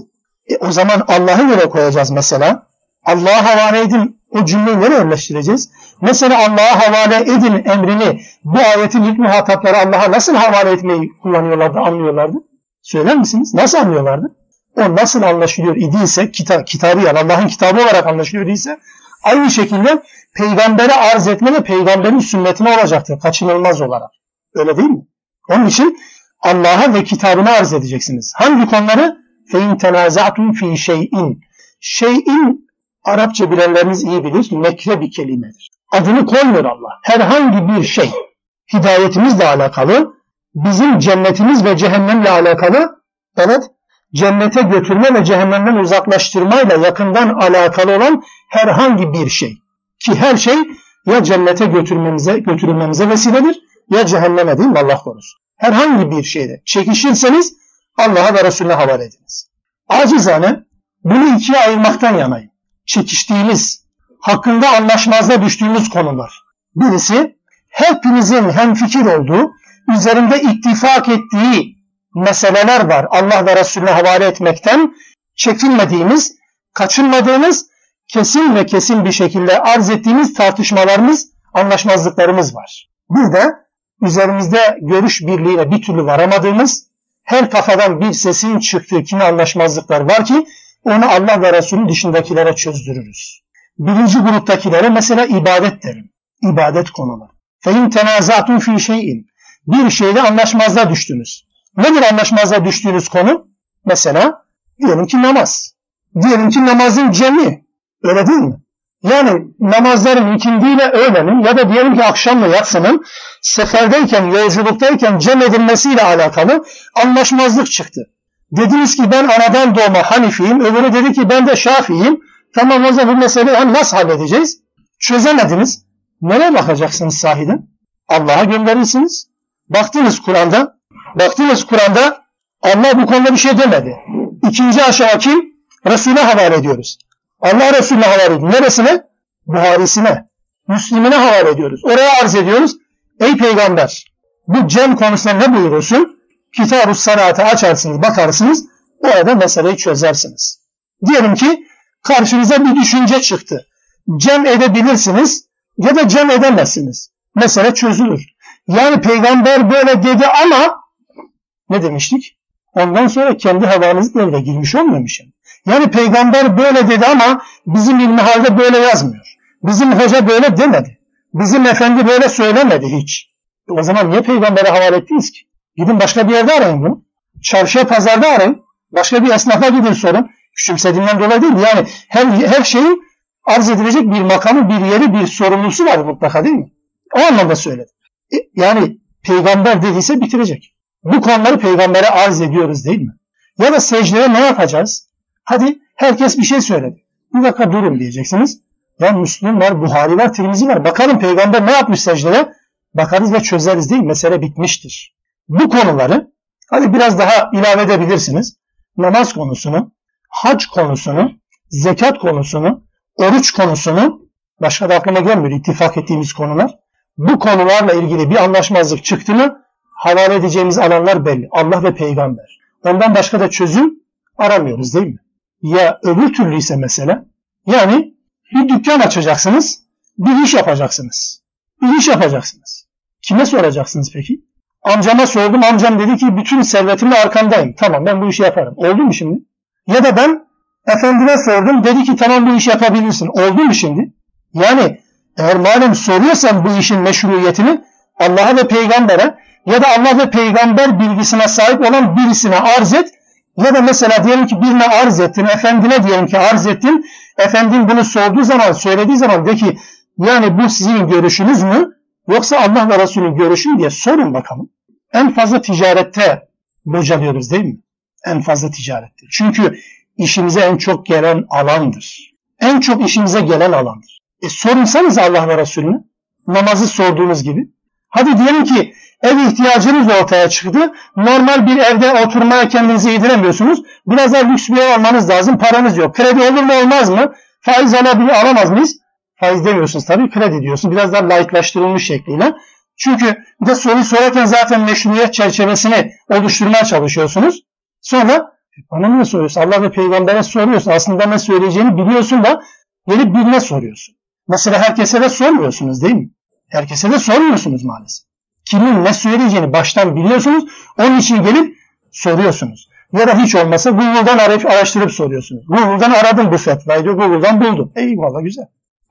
E, o zaman Allah'ı nereye koyacağız mesela? Allah'a havale edin o cümleyi nereye yerleştireceğiz? Mesela Allah'a havale edin emrini bu ayetin ilk muhatapları Allah'a nasıl havale etmeyi kullanıyorlardı, anlıyorlardı? Söyler misiniz? Nasıl anlıyorlardı? O nasıl anlaşılıyor idiyse, kita kitabı yani Allah'ın kitabı olarak anlaşılıyor idiyse aynı şekilde peygambere arz etme de peygamberin sünnetine olacaktır kaçınılmaz olarak. Öyle değil mi? Onun için Allah'a ve kitabına arz edeceksiniz. Hangi konuları? فَاِنْ تَنَازَعْتُمْ ف۪ي şeyin. Şeyin Arapça bilenleriniz iyi bilir. Mekre bir kelimedir. Adını koymuyor Allah. Herhangi bir şey hidayetimizle alakalı, bizim cennetimiz ve cehennemle alakalı, evet, cennete götürme ve cehennemden uzaklaştırmayla yakından alakalı olan herhangi bir şey. Ki her şey ya cennete götürmemize, götürülmemize vesiledir ya cehenneme değil mi Allah korusun. Herhangi bir şeyde çekişirseniz Allah'a ve Resulüne havale ediniz. Acizane bunu ikiye ayırmaktan yanayım. Çekiştiğimiz, hakkında anlaşmazda düştüğümüz konular. Birisi hepimizin hemfikir olduğu, üzerinde ittifak ettiği meseleler var. Allah ve Resulüne havale etmekten çekinmediğimiz, kaçınmadığımız, kesin ve kesin bir şekilde arz ettiğimiz tartışmalarımız, anlaşmazlıklarımız var. Bir de üzerimizde görüş birliğine bir türlü varamadığımız, her kafadan bir sesin çıktığı kimi anlaşmazlıklar var ki onu Allah ve Resulü dışındakilere çözdürürüz. Birinci gruptakilere mesela ibadet derim. İbadet konuları. Fein tenazatun fi şeyin. Bir şeyde anlaşmazlığa düştünüz. Nedir anlaşmazlığa düştüğünüz konu? Mesela diyelim ki namaz. Diyelim ki namazın cemi. Öyle değil mi? Yani namazların ikindiyle öğlenin ya da diyelim ki akşamla yatsının seferdeyken, yolculuktayken cem edilmesiyle alakalı anlaşmazlık çıktı. Dediniz ki ben anadan doğma Hanifiyim, öbürü dedi ki ben de Şafiyim. Tamam o zaman bu meseleyi nasıl halledeceğiz? Çözemediniz. Nereye bakacaksınız sahiden? Allah'a gönderirsiniz. Baktınız Kur'an'da, baktınız Kur'an'da Allah bu konuda bir şey demedi. İkinci aşağı kim? Resul'e havale ediyoruz. Allah Resulüne havale ediyoruz. Neresine? Buharisine. Müslimine havale ediyoruz. Oraya arz ediyoruz. Ey peygamber bu cem konusunda ne buyuruyorsun? Kitab-ı Salat'ı açarsınız, bakarsınız. Orada meseleyi çözersiniz. Diyelim ki karşınıza bir düşünce çıktı. cem edebilirsiniz ya da cem edemezsiniz. Mesele çözülür. Yani peygamber böyle dedi ama ne demiştik? Ondan sonra kendi havanız devreye girmiş olmamışım. Yani peygamber böyle dedi ama bizim ilmi halde böyle yazmıyor. Bizim hoca böyle demedi. Bizim efendi böyle söylemedi hiç. E o zaman niye peygambere havale ettiniz ki? Gidin başka bir yerde arayın bunu. Çarşıya pazarda arayın. Başka bir esnafa gidin sorun. Küçümsediğimden dolayı değil. Yani her, her şeyin arz edilecek bir makamı, bir yeri, bir sorumlusu var mutlaka değil mi? O anlamda söyledim. E, yani peygamber dediyse bitirecek. Bu konuları peygambere arz ediyoruz değil mi? Ya da secdeye ne yapacağız? Hadi herkes bir şey söyledi. Bir dakika durun diyeceksiniz. Ya Müslüm var, Buhari var, Tirmizi var. Bakalım peygamber ne yapmış secdeye? Bakarız ve çözeriz değil. Mesele bitmiştir. Bu konuları hadi biraz daha ilave edebilirsiniz. Namaz konusunu, hac konusunu, zekat konusunu, oruç konusunu başka da aklıma gelmiyor ittifak ettiğimiz konular. Bu konularla ilgili bir anlaşmazlık çıktı mı havale edeceğimiz alanlar belli. Allah ve peygamber. Ondan başka da çözüm aramıyoruz değil mi? Ya öbür türlü ise mesela yani bir dükkan açacaksınız, bir iş yapacaksınız. Bir iş yapacaksınız. Kime soracaksınız peki? Amcama sordum, amcam dedi ki bütün servetimle arkandayım. Tamam ben bu işi yaparım. Oldu mu şimdi? Ya da ben efendime sordum, dedi ki tamam bu işi yapabilirsin. Oldu mu şimdi? Yani eğer malum soruyorsan bu işin meşruiyetini Allah'a ve peygambere ya da Allah ve peygamber bilgisine sahip olan birisine arz et ya da mesela diyelim ki birine arz ettin, efendine diyelim ki arz ettin, efendin bunu sorduğu zaman, söylediği zaman de ki yani bu sizin görüşünüz mü yoksa Allah ve Resulün görüşü mü diye sorun bakalım. En fazla ticarette bocalıyoruz değil mi? En fazla ticarette. Çünkü işimize en çok gelen alandır. En çok işimize gelen alandır. E sorunsanız Allah ve Resulüne namazı sorduğunuz gibi. Hadi diyelim ki ev ihtiyacınız ortaya çıktı. Normal bir evde oturmaya kendinizi yediremiyorsunuz. Biraz daha lüks bir ev almanız lazım. Paranız yok. Kredi olur mu olmaz mı? Faiz alabilir, alamaz mıyız? Faiz demiyorsunuz tabii. Kredi diyorsunuz. Biraz daha layıklaştırılmış şekliyle. Çünkü bir de soru sorarken zaten meşruiyet çerçevesini oluşturmaya çalışıyorsunuz. Sonra bana niye soruyorsun? Allah ve peygambere soruyorsun. Aslında ne söyleyeceğini biliyorsun da gelip birine soruyorsun. Mesela herkese de sormuyorsunuz değil mi? Herkese de sormuyorsunuz maalesef kimin ne söyleyeceğini baştan biliyorsunuz. Onun için gelip soruyorsunuz. Ya da hiç olmasa Google'dan arayıp araştırıp soruyorsunuz. Google'dan aradım bu fetvayı. Google'dan buldum. Eyvallah güzel.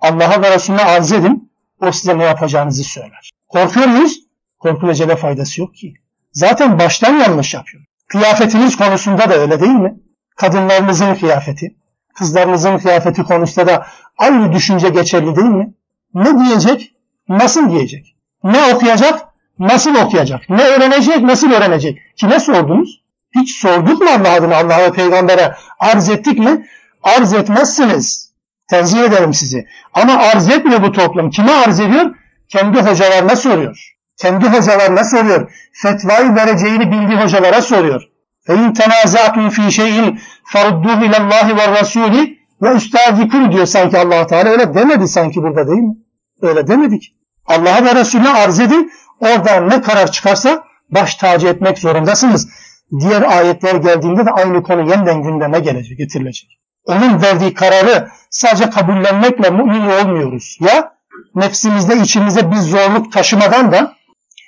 Allah'a ve Resulüne arz edin. O size ne yapacağınızı söyler. Korkuyor muyuz? Korkulacele faydası yok ki. Zaten baştan yanlış yapıyor. Kıyafetiniz konusunda da öyle değil mi? Kadınlarınızın kıyafeti, kızlarınızın kıyafeti konusunda da aynı düşünce geçerli değil mi? Ne diyecek? Nasıl diyecek? Ne okuyacak? Nasıl okuyacak? Ne öğrenecek? Nasıl öğrenecek? Kime sordunuz? Hiç sorduk mu Allah adına Allah'a ve peygambere? Arz ettik mi? Arz etmezsiniz. Tenzih ederim sizi. Ama arz etmiyor bu toplum. Kime arz ediyor? Kendi hocalarına soruyor. Kendi hocalarına soruyor. Fetvayı vereceğini bildiği hocalara soruyor. فَاِنْ تَنَازَعْتُمْ ف۪ي شَيْءٍ فَرُدُّهُ اِلَى اللّٰهِ وَالرَّسُولِ ve üstazikun diyor sanki allah Teala öyle demedi sanki burada değil mi? Öyle demedik. Allah'a ve Resulüne arz edin. Oradan ne karar çıkarsa baş tacı etmek zorundasınız. Diğer ayetler geldiğinde de aynı konu yeniden gündeme gelecek, getirilecek. Onun verdiği kararı sadece kabullenmekle mümin olmuyoruz. Ya nefsimizde, içimizde bir zorluk taşımadan da,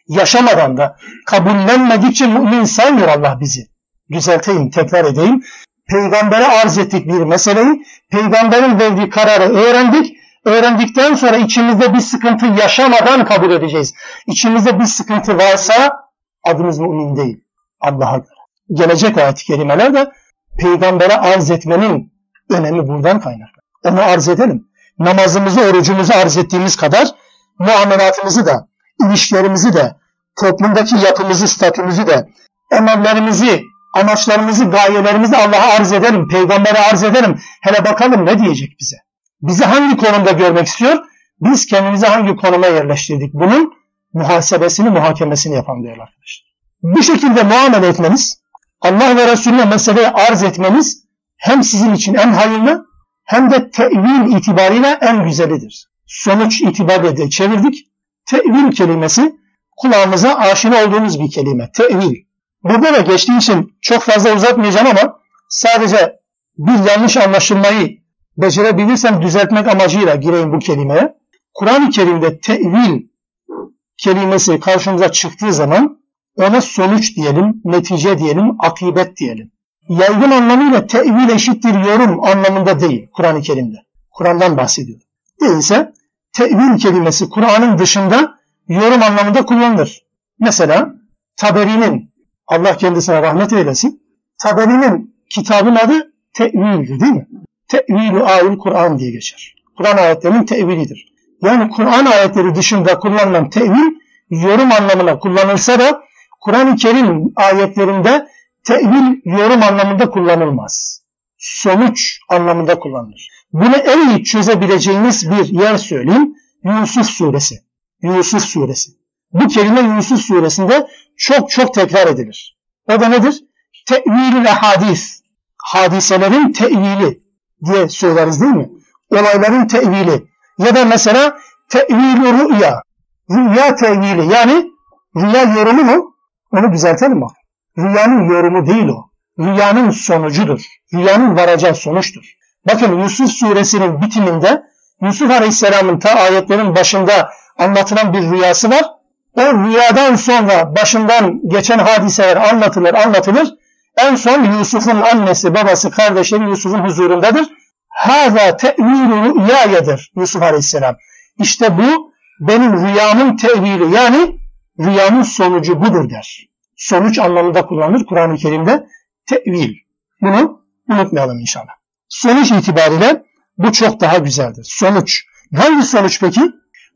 yaşamadan da kabullenmedikçe mümin saymıyor Allah bizi. Düzelteyim, tekrar edeyim. Peygambere arz ettik bir meseleyi, peygamberin verdiği kararı öğrendik, öğrendikten sonra içimizde bir sıkıntı yaşamadan kabul edeceğiz. İçimizde bir sıkıntı varsa adımız mümin değil. Allah'a göre. Gelecek ayet-i kerimeler de peygambere arz etmenin önemi buradan kaynaklı. Onu arz edelim. Namazımızı, orucumuzu arz ettiğimiz kadar muamelatımızı da, ilişkilerimizi de, toplumdaki yapımızı, statümüzü de, emellerimizi, amaçlarımızı, gayelerimizi Allah'a arz edelim, peygambere arz edelim. Hele bakalım ne diyecek bize bizi hangi konumda görmek istiyor? Biz kendimizi hangi konuma yerleştirdik? Bunun muhasebesini, muhakemesini yapan değerli arkadaşlar. Bu şekilde muamele etmeniz, Allah ve Resulüne meseleyi arz etmeniz hem sizin için en hayırlı hem de tevil itibariyle en güzelidir. Sonuç itibariyle de çevirdik. Tevil kelimesi kulağımıza aşina olduğumuz bir kelime. Tevil. Burada da geçtiği için çok fazla uzatmayacağım ama sadece bir yanlış anlaşılmayı becerebilirsem düzeltmek amacıyla gireyim bu kelimeye. Kur'an-ı Kerim'de tevil kelimesi karşımıza çıktığı zaman ona sonuç diyelim, netice diyelim, akibet diyelim. Yaygın anlamıyla tevil eşittir yorum anlamında değil Kur'an-ı Kerim'de. Kur'an'dan bahsediyor. Değilse tevil kelimesi Kur'an'ın dışında yorum anlamında kullanılır. Mesela Taberi'nin, Allah kendisine rahmet eylesin, Taberi'nin kitabın adı tevildir değil mi? Tevilü ayul Kur'an diye geçer. Kur'an ayetlerinin tevilidir. Yani Kur'an ayetleri dışında kullanılan tevil yorum anlamına kullanılsa da Kur'an-ı Kerim ayetlerinde tevil yorum anlamında kullanılmaz. Sonuç anlamında kullanılır. Bunu en iyi çözebileceğiniz bir yer söyleyeyim. Yusuf suresi. Yusuf suresi. Bu kelime Yusuf suresinde çok çok tekrar edilir. O da nedir? Tevilül hadis. Hadiselerin tevili diye söyleriz değil mi? Olayların tevili. Ya da mesela tevilü rüya. Rüya tevili yani rüya yorumu mu? Onu düzeltelim bak. Rüyanın yorumu değil o. Rüyanın sonucudur. Rüyanın varacağı sonuçtur. Bakın Yusuf suresinin bitiminde Yusuf Aleyhisselam'ın ta ayetlerin başında anlatılan bir rüyası var. O rüyadan sonra başından geçen hadiseler anlatılır anlatılır. En son Yusuf'un annesi, babası, kardeşleri Yusuf'un huzurundadır. Hâzâ te'vilü rüyayedir Yusuf Aleyhisselam. İşte bu benim rüyamın tevili yani rüyamın sonucu budur der. Sonuç anlamında kullanılır Kur'an-ı Kerim'de tevil. Bunu unutmayalım inşallah. Sonuç itibariyle bu çok daha güzeldir. Sonuç. Hangi sonuç peki?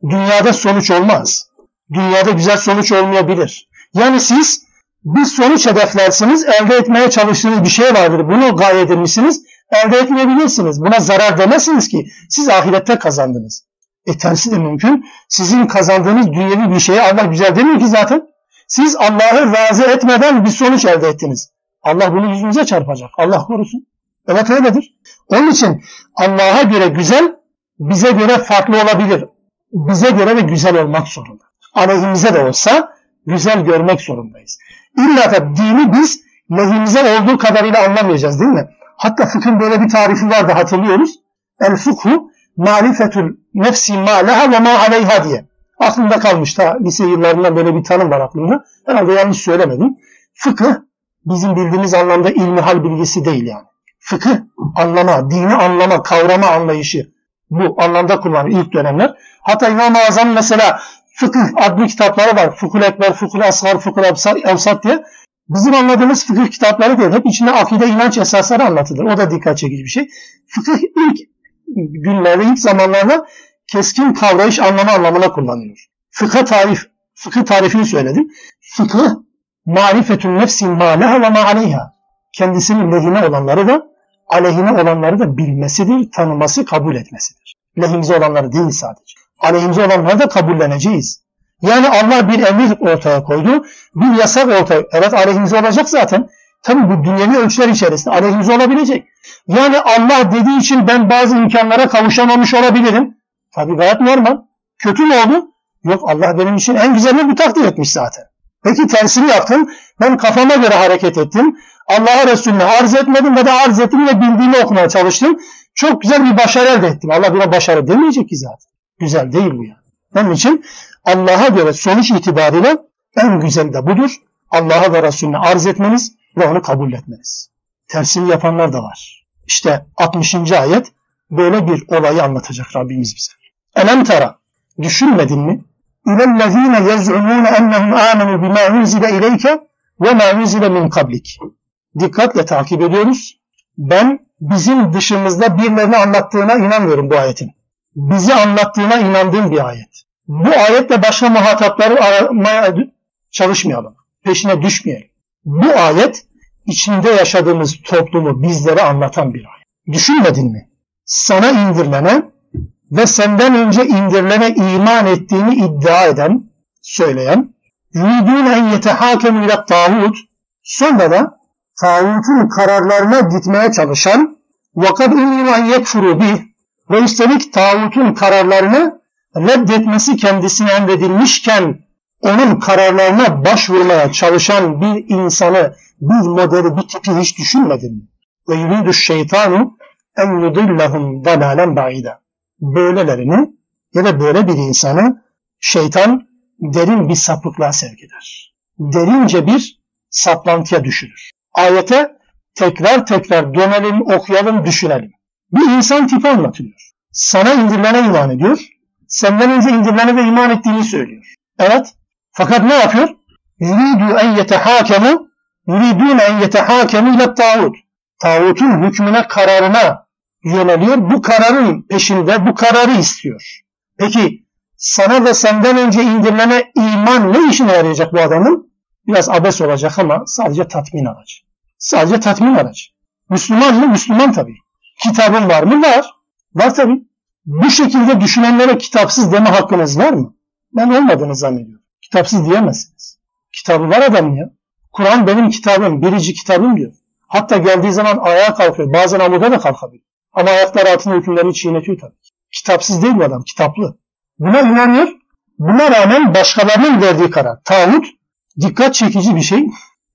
Dünyada sonuç olmaz. Dünyada güzel sonuç olmayabilir. Yani siz bir sonuç hedeflersiniz, elde etmeye çalıştığınız bir şey vardır. Bunu gaye edilmişsiniz, elde etmeyebilirsiniz. Buna zarar demezsiniz ki siz ahirette kazandınız. E tersi de mümkün. Sizin kazandığınız dünyevi bir şeyi Allah güzel demiyor ki zaten. Siz Allah'ı razı etmeden bir sonuç elde ettiniz. Allah bunu yüzünüze çarpacak. Allah korusun. Evet öyledir. Onun için Allah'a göre güzel, bize göre farklı olabilir. Bize göre de güzel olmak zorunda. Aleyhimize de olsa güzel görmek zorundayız. İlla da dini biz lehimize olduğu kadarıyla anlamayacağız değil mi? Hatta fıkhın böyle bir tarifi vardı hatırlıyoruz. El fıkhu marifetül nefsi ma leha ve ma aleyha diye. Aklımda kalmış ta lise yıllarından böyle bir tanım var aklımda. Herhalde yanlış söylemedim. Fıkıh bizim bildiğimiz anlamda ilmi hal bilgisi değil yani. Fıkıh anlama, dini anlama, kavrama anlayışı bu anlamda kullanılıyor ilk dönemler. Hatta İmam-ı Azam mesela fıkıh adlı kitapları var. Fıkhul Ekber, Fıkhul Asgar, Fıkhul Evsat diye. Bizim anladığımız fıkıh kitapları değil. Hep içinde akide inanç esasları anlatılır. O da dikkat çekici bir şey. Fıkıh ilk günlerde, ilk zamanlarda keskin kavrayış anlamı anlamına kullanılıyor. Fıkıh tarif, fıkıh tarifini söyledim. Fıkıh marifetün nefsin ma leha ve ma aleyha. Kendisinin lehine olanları da aleyhine olanları da bilmesidir, tanıması, kabul etmesidir. Lehimize olanları değil sadece. Aleyhimize olanları da kabulleneceğiz. Yani Allah bir emir ortaya koydu, bir yasak ortaya. Evet aleyhimize olacak zaten. Tabi bu dünyevi ölçüler içerisinde aleyhimize olabilecek. Yani Allah dediği için ben bazı imkanlara kavuşamamış olabilirim. Tabi gayet normal. Kötü mü oldu? Yok Allah benim için en güzelini bu takdir etmiş zaten. Peki tersini yaptım. Ben kafama göre hareket ettim. Allah'a Resulüne arz etmedim ve de arz ettim ve bildiğimi okumaya çalıştım. Çok güzel bir başarı elde ettim. Allah buna başarı demeyecek ki zaten. Güzel değil bu yani. Onun için Allah'a göre sonuç itibariyle en güzel de budur. Allah'a ve Resulüne arz etmeniz ve onu kabul etmeniz. Tersini yapanlar da var. İşte 60. ayet böyle bir olayı anlatacak Rabbimiz bize. Elem tara, düşünmedin mi? İlellezine yez'umune ennehum amenu bima unzile ileyke ve ma unzile min kablik. Dikkatle takip ediyoruz. Ben bizim dışımızda birilerini anlattığına inanmıyorum bu ayetin. Bizi anlattığına inandığım bir ayet. Bu ayetle başka muhatapları aramaya çalışmayalım. Peşine düşmeyelim. Bu ayet içinde yaşadığımız toplumu bizlere anlatan bir ayet. Düşünmedin mi? Sana indirilene ve senden önce indirilene iman ettiğini iddia eden, söyleyen, yuridûne en yetehâkemû ile tağut, sonra da tağutun kararlarına gitmeye çalışan, vakad ummû en yekfuru bih, ve üstelik tağutun kararlarını reddetmesi kendisine emredilmişken onun kararlarına başvurmaya çalışan bir insanı, bir modeli, bir tipi hiç düşünmedin mi? Ve yuridu şeytanu en yudillahum dalalen ba'ida. Böylelerini ya da böyle bir insanı şeytan derin bir sapıklığa sevk eder. Derince bir saplantıya düşürür. Ayete tekrar tekrar dönelim, okuyalım, düşünelim. Bir insan tipi anlatılıyor. Sana indirilene iman ediyor. Senden önce indirilene de iman ettiğini söylüyor. Evet. Fakat ne yapıyor? Yuridu en yetehakemu yuridune en yetehakemu ile tağut. Tağutun hükmüne, kararına yöneliyor. Bu kararın peşinde bu kararı istiyor. Peki sana ve senden önce indirilene iman ne işine yarayacak bu adamın? Biraz abes olacak ama sadece tatmin aracı. Sadece tatmin aracı. Müslüman mı? Müslüman tabii. Kitabın var mı? Var. Var tabii. Bu şekilde düşünenlere kitapsız deme hakkınız var mı? Ben olmadığını zannediyorum. Kitapsız diyemezsiniz. Kitabı var adamın ya. Kur'an benim kitabım, birinci kitabım diyor. Hatta geldiği zaman ayağa kalkıyor. Bazen amuda da kalkabilir. Ama ayaklar altında hükümlerini çiğnetiyor tabii. Kitapsız değil bu adam, kitaplı. Buna inanıyor. Buna rağmen başkalarının verdiği karar. Tağut dikkat çekici bir şey.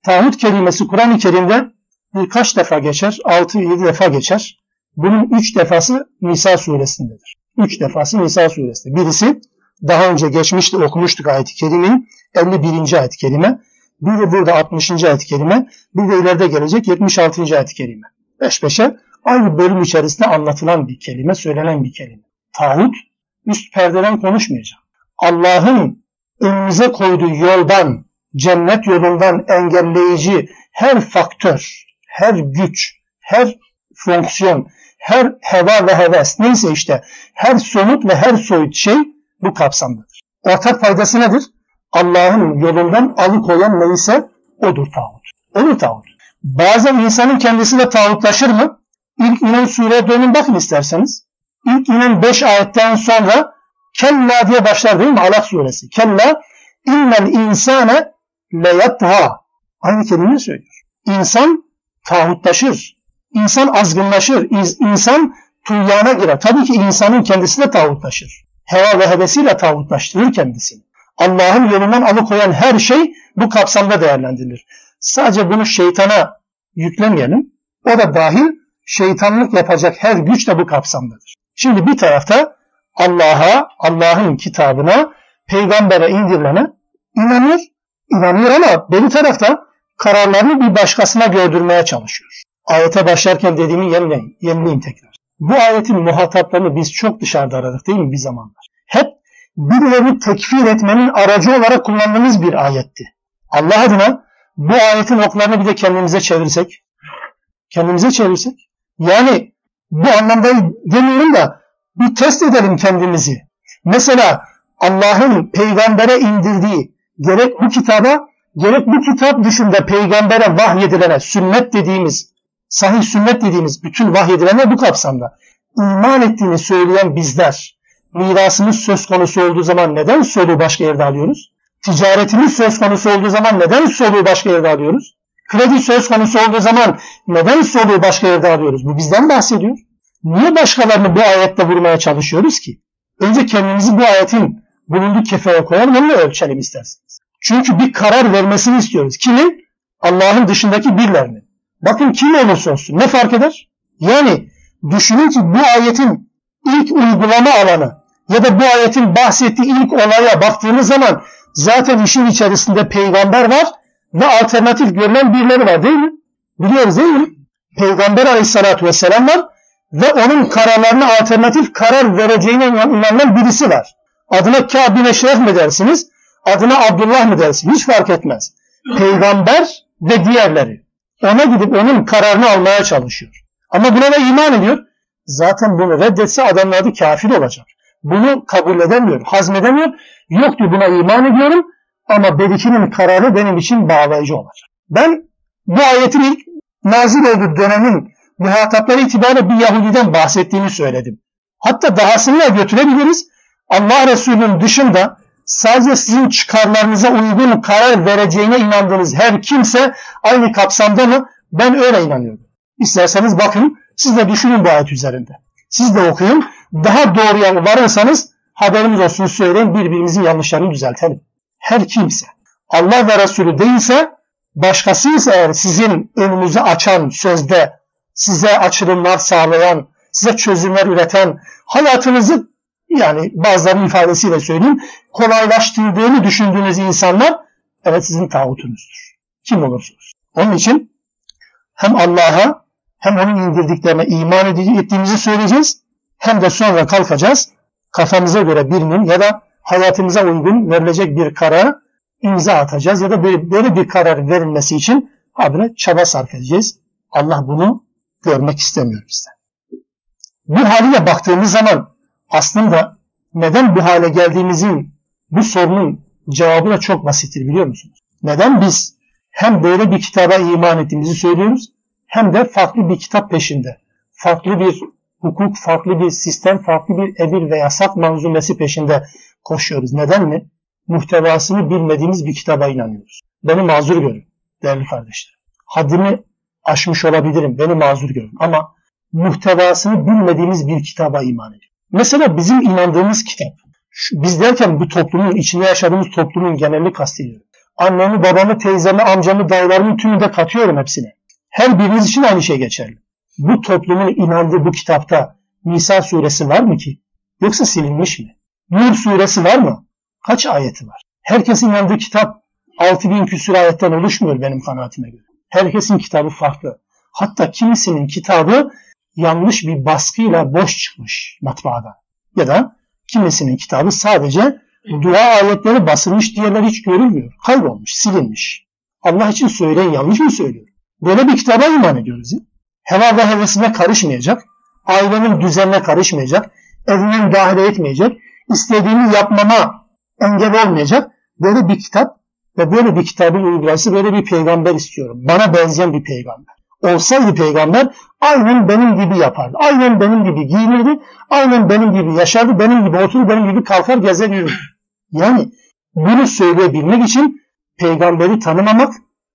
Tağut kelimesi Kur'an-ı Kerim'de birkaç defa geçer. 6-7 defa geçer. Bunun 3 defası Nisa suresindedir. 3 defası Nisa suresinde. Birisi daha önce geçmişti okumuştuk ayet-i kerimeyi. 51. ayet-i kerime. Bir de burada 60. ayet-i kerime. Bir de ileride gelecek 76. ayet-i kerime. Beş beşe aynı bölüm içerisinde anlatılan bir kelime, söylenen bir kelime. Tağut üst perdeden konuşmayacak. Allah'ın önümüze koyduğu yoldan, cennet yolundan engelleyici her faktör, her güç, her fonksiyon, her heva ve heves neyse işte her somut ve her soyut şey bu kapsamdadır. Ortak faydası nedir? Allah'ın yolundan alıkoyan neyse odur tağut. Odur tağut. Bazen insanın kendisi de tağutlaşır mı? İlk inen sureye dönün bakın isterseniz. İlk inen beş ayetten sonra Kella diye başlar değil mi? Alak suresi. Kella innel insane leyatha. Aynı kelimeyi söylüyor. İnsan tağutlaşır. İnsan azgınlaşır. İnsan tuğyana girer. Tabii ki insanın kendisi de tağutlaşır. Heva ve hevesiyle tağutlaştırır kendisini. Allah'ın yolundan alıkoyan her şey bu kapsamda değerlendirilir. Sadece bunu şeytana yüklemeyelim. O da dahil şeytanlık yapacak her güç de bu kapsamdadır. Şimdi bir tarafta Allah'a, Allah'ın kitabına, peygambere indirilene inanıyor. İnanıyor ama bir tarafta kararlarını bir başkasına gördürmeye çalışıyor. Ayete başlarken dediğimi yenileyim, yenileyim tekrar. Bu ayetin muhataplarını biz çok dışarıda aradık değil mi bir zamanlar? Hep birilerini tekfir etmenin aracı olarak kullandığımız bir ayetti. Allah adına bu ayetin oklarını bir de kendimize çevirsek, kendimize çevirsek, yani bu anlamda demiyorum da bir test edelim kendimizi. Mesela Allah'ın peygambere indirdiği gerek bu kitaba gerek bu kitap dışında peygambere vahyedilene sünnet dediğimiz sahih sünnet dediğimiz bütün vahyedilene bu kapsamda iman ettiğini söyleyen bizler mirasımız söz konusu olduğu zaman neden soluğu başka yerde alıyoruz? Ticaretimiz söz konusu olduğu zaman neden soluğu başka yerde alıyoruz? Kredi söz konusu olduğu zaman neden soluğu başka yerde alıyoruz? Bu bizden bahsediyor. Niye başkalarını bu ayette vurmaya çalışıyoruz ki? Önce kendimizi bu ayetin bulunduğu kefeye koyalım, onunla ölçelim isterseniz. Çünkü bir karar vermesini istiyoruz. Kimin? Allah'ın dışındaki birilerinin. Bakın kim olursa olsun ne fark eder? Yani düşünün ki bu ayetin ilk uygulama alanı ya da bu ayetin bahsettiği ilk olaya baktığımız zaman zaten işin içerisinde peygamber var ve alternatif görülen birileri var değil mi? Biliyoruz değil mi? Peygamber aleyhissalatü vesselam var ve onun kararlarına alternatif karar vereceğine inanılan birisi var. Adına Kâb bin Eşref mi dersiniz? Adına Abdullah mı dersiniz? Hiç fark etmez. Peygamber ve diğerleri. Ona gidip onun kararını almaya çalışıyor. Ama buna da iman ediyor. Zaten bunu reddetse adamın adı kafir olacak. Bunu kabul edemiyor, hazmedemiyor. Yok diyor buna iman ediyorum ama Berikinin kararı benim için bağlayıcı olacak. Ben bu ayetin ilk nazil olduğu dönemin muhatapları itibariyle bir Yahudiden bahsettiğini söyledim. Hatta dahasını da götürebiliriz. Allah Resulü'nün dışında sadece sizin çıkarlarınıza uygun karar vereceğine inandığınız her kimse aynı kapsamda mı? Ben öyle inanıyorum. İsterseniz bakın siz de düşünün bu ayet üzerinde. Siz de okuyun. Daha doğruya varırsanız haberimiz olsun söyleyin birbirimizin yanlışlarını düzeltelim. Her kimse Allah ve Resulü değilse başkası ise eğer sizin önünüzü açan sözde size açılımlar sağlayan, size çözümler üreten, hayatınızı yani bazılarının ifadesiyle söyleyeyim, kolaylaştırdığını düşündüğünüz insanlar evet sizin tağutunuzdur. Kim olursunuz. Onun için hem Allah'a hem onun indirdiklerine iman ettiğimizi söyleyeceğiz hem de sonra kalkacağız kafamıza göre birinin ya da hayatımıza uygun verilecek bir karara imza atacağız ya da böyle, bir karar verilmesi için habire çaba sarf edeceğiz. Allah bunu görmek istemiyor bizden. Bu haliyle baktığımız zaman aslında neden bu hale geldiğimizin bu sorunun cevabı da çok basittir biliyor musunuz? Neden biz hem böyle bir kitaba iman ettiğimizi söylüyoruz hem de farklı bir kitap peşinde, farklı bir hukuk, farklı bir sistem, farklı bir emir ve yasak manzumesi peşinde koşuyoruz. Neden mi? Muhtevasını bilmediğimiz bir kitaba inanıyoruz. Beni mazur görün değerli kardeşlerim. Haddimi aşmış olabilirim. Beni mazur görün. Ama muhtevasını bilmediğimiz bir kitaba iman ediyorum. Mesela bizim inandığımız kitap. Biz derken bu toplumun, içinde yaşadığımız toplumun genelini kastediyorum. Annemi, babamı, teyzemi, amcamı, dayılarımı tümünü de katıyorum hepsine. Her biriniz için aynı şey geçerli. Bu toplumun inandığı bu kitapta Nisa suresi var mı ki? Yoksa silinmiş mi? Nur suresi var mı? Kaç ayeti var? Herkesin inandığı kitap 6000 küsur ayetten oluşmuyor benim kanaatime göre. Herkesin kitabı farklı. Hatta kimisinin kitabı yanlış bir baskıyla boş çıkmış matbaada. Ya da kimisinin kitabı sadece dua ayetleri basılmış diğerler hiç görülmüyor. Kaybolmuş, silinmiş. Allah için söyleyen yanlış mı söylüyor? Böyle bir kitaba iman ediyoruz ya. Heva ve hevesine karışmayacak, ailenin düzenine karışmayacak, evine müdahale etmeyecek, istediğini yapmama engel olmayacak böyle bir kitap ve böyle bir kitabın uygulayıcısı böyle bir peygamber istiyorum. Bana benzeyen bir peygamber. Olsaydı peygamber aynen benim gibi yapardı. Aynen benim gibi giyinirdi. Aynen benim gibi yaşardı. Benim gibi oturur, benim gibi kalkar, gezer, yürür. Yani bunu söyleyebilmek için peygamberi tanımamak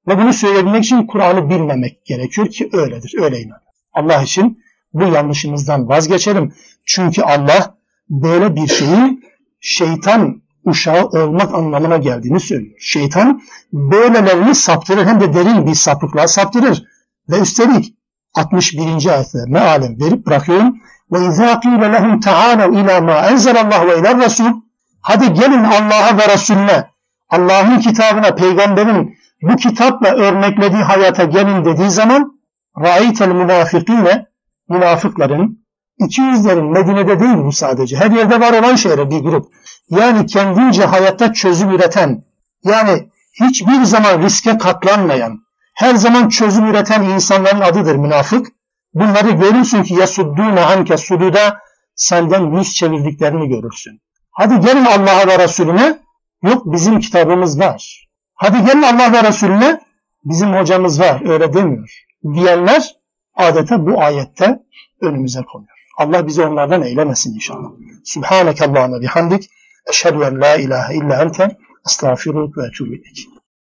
ve bunu söyleyebilmek için Kur'an'ı bilmemek gerekiyor ki öyledir. Öyle inan. Allah için bu yanlışımızdan vazgeçelim. Çünkü Allah böyle bir şeyi şeytan uşağı olmak anlamına geldiğini söylüyor. Şeytan böylelerini saptırır hem de derin bir sapıklığa saptırır. Ve üstelik 61. ayette mealen verip bırakıyorum. Ve izâ qîle lehum ta'âlev ilâ mâ enzelallahu ve ilâ rasûl. Hadi gelin Allah'a ve Resulüne, Allah'ın kitabına, peygamberin bu kitapla örneklediği hayata gelin dediği zaman ra'aytel münafıkîne münafıkların, iki yüzlerin Medine'de değil bu sadece. Her yerde var olan şeyler bir grup. Yani kendince hayatta çözüm üreten, yani hiçbir zaman riske katlanmayan, her zaman çözüm üreten insanların adıdır münafık. Bunları görürsün ki yasuddûne anke sududa senden yüz çevirdiklerini görürsün. Hadi gelin Allah'a ve Resulüne. Yok bizim kitabımız var. Hadi gelin Allah ve Resulüne. Bizim hocamız var. Öyle demiyor. Diyenler adeta bu ayette önümüze konuyor. Allah bizi onlardan eylemesin inşallah. Subhaneke Allah'ına bihamdik. Eşhedü en la ilahe illa ente. Estağfirullah ve etûbü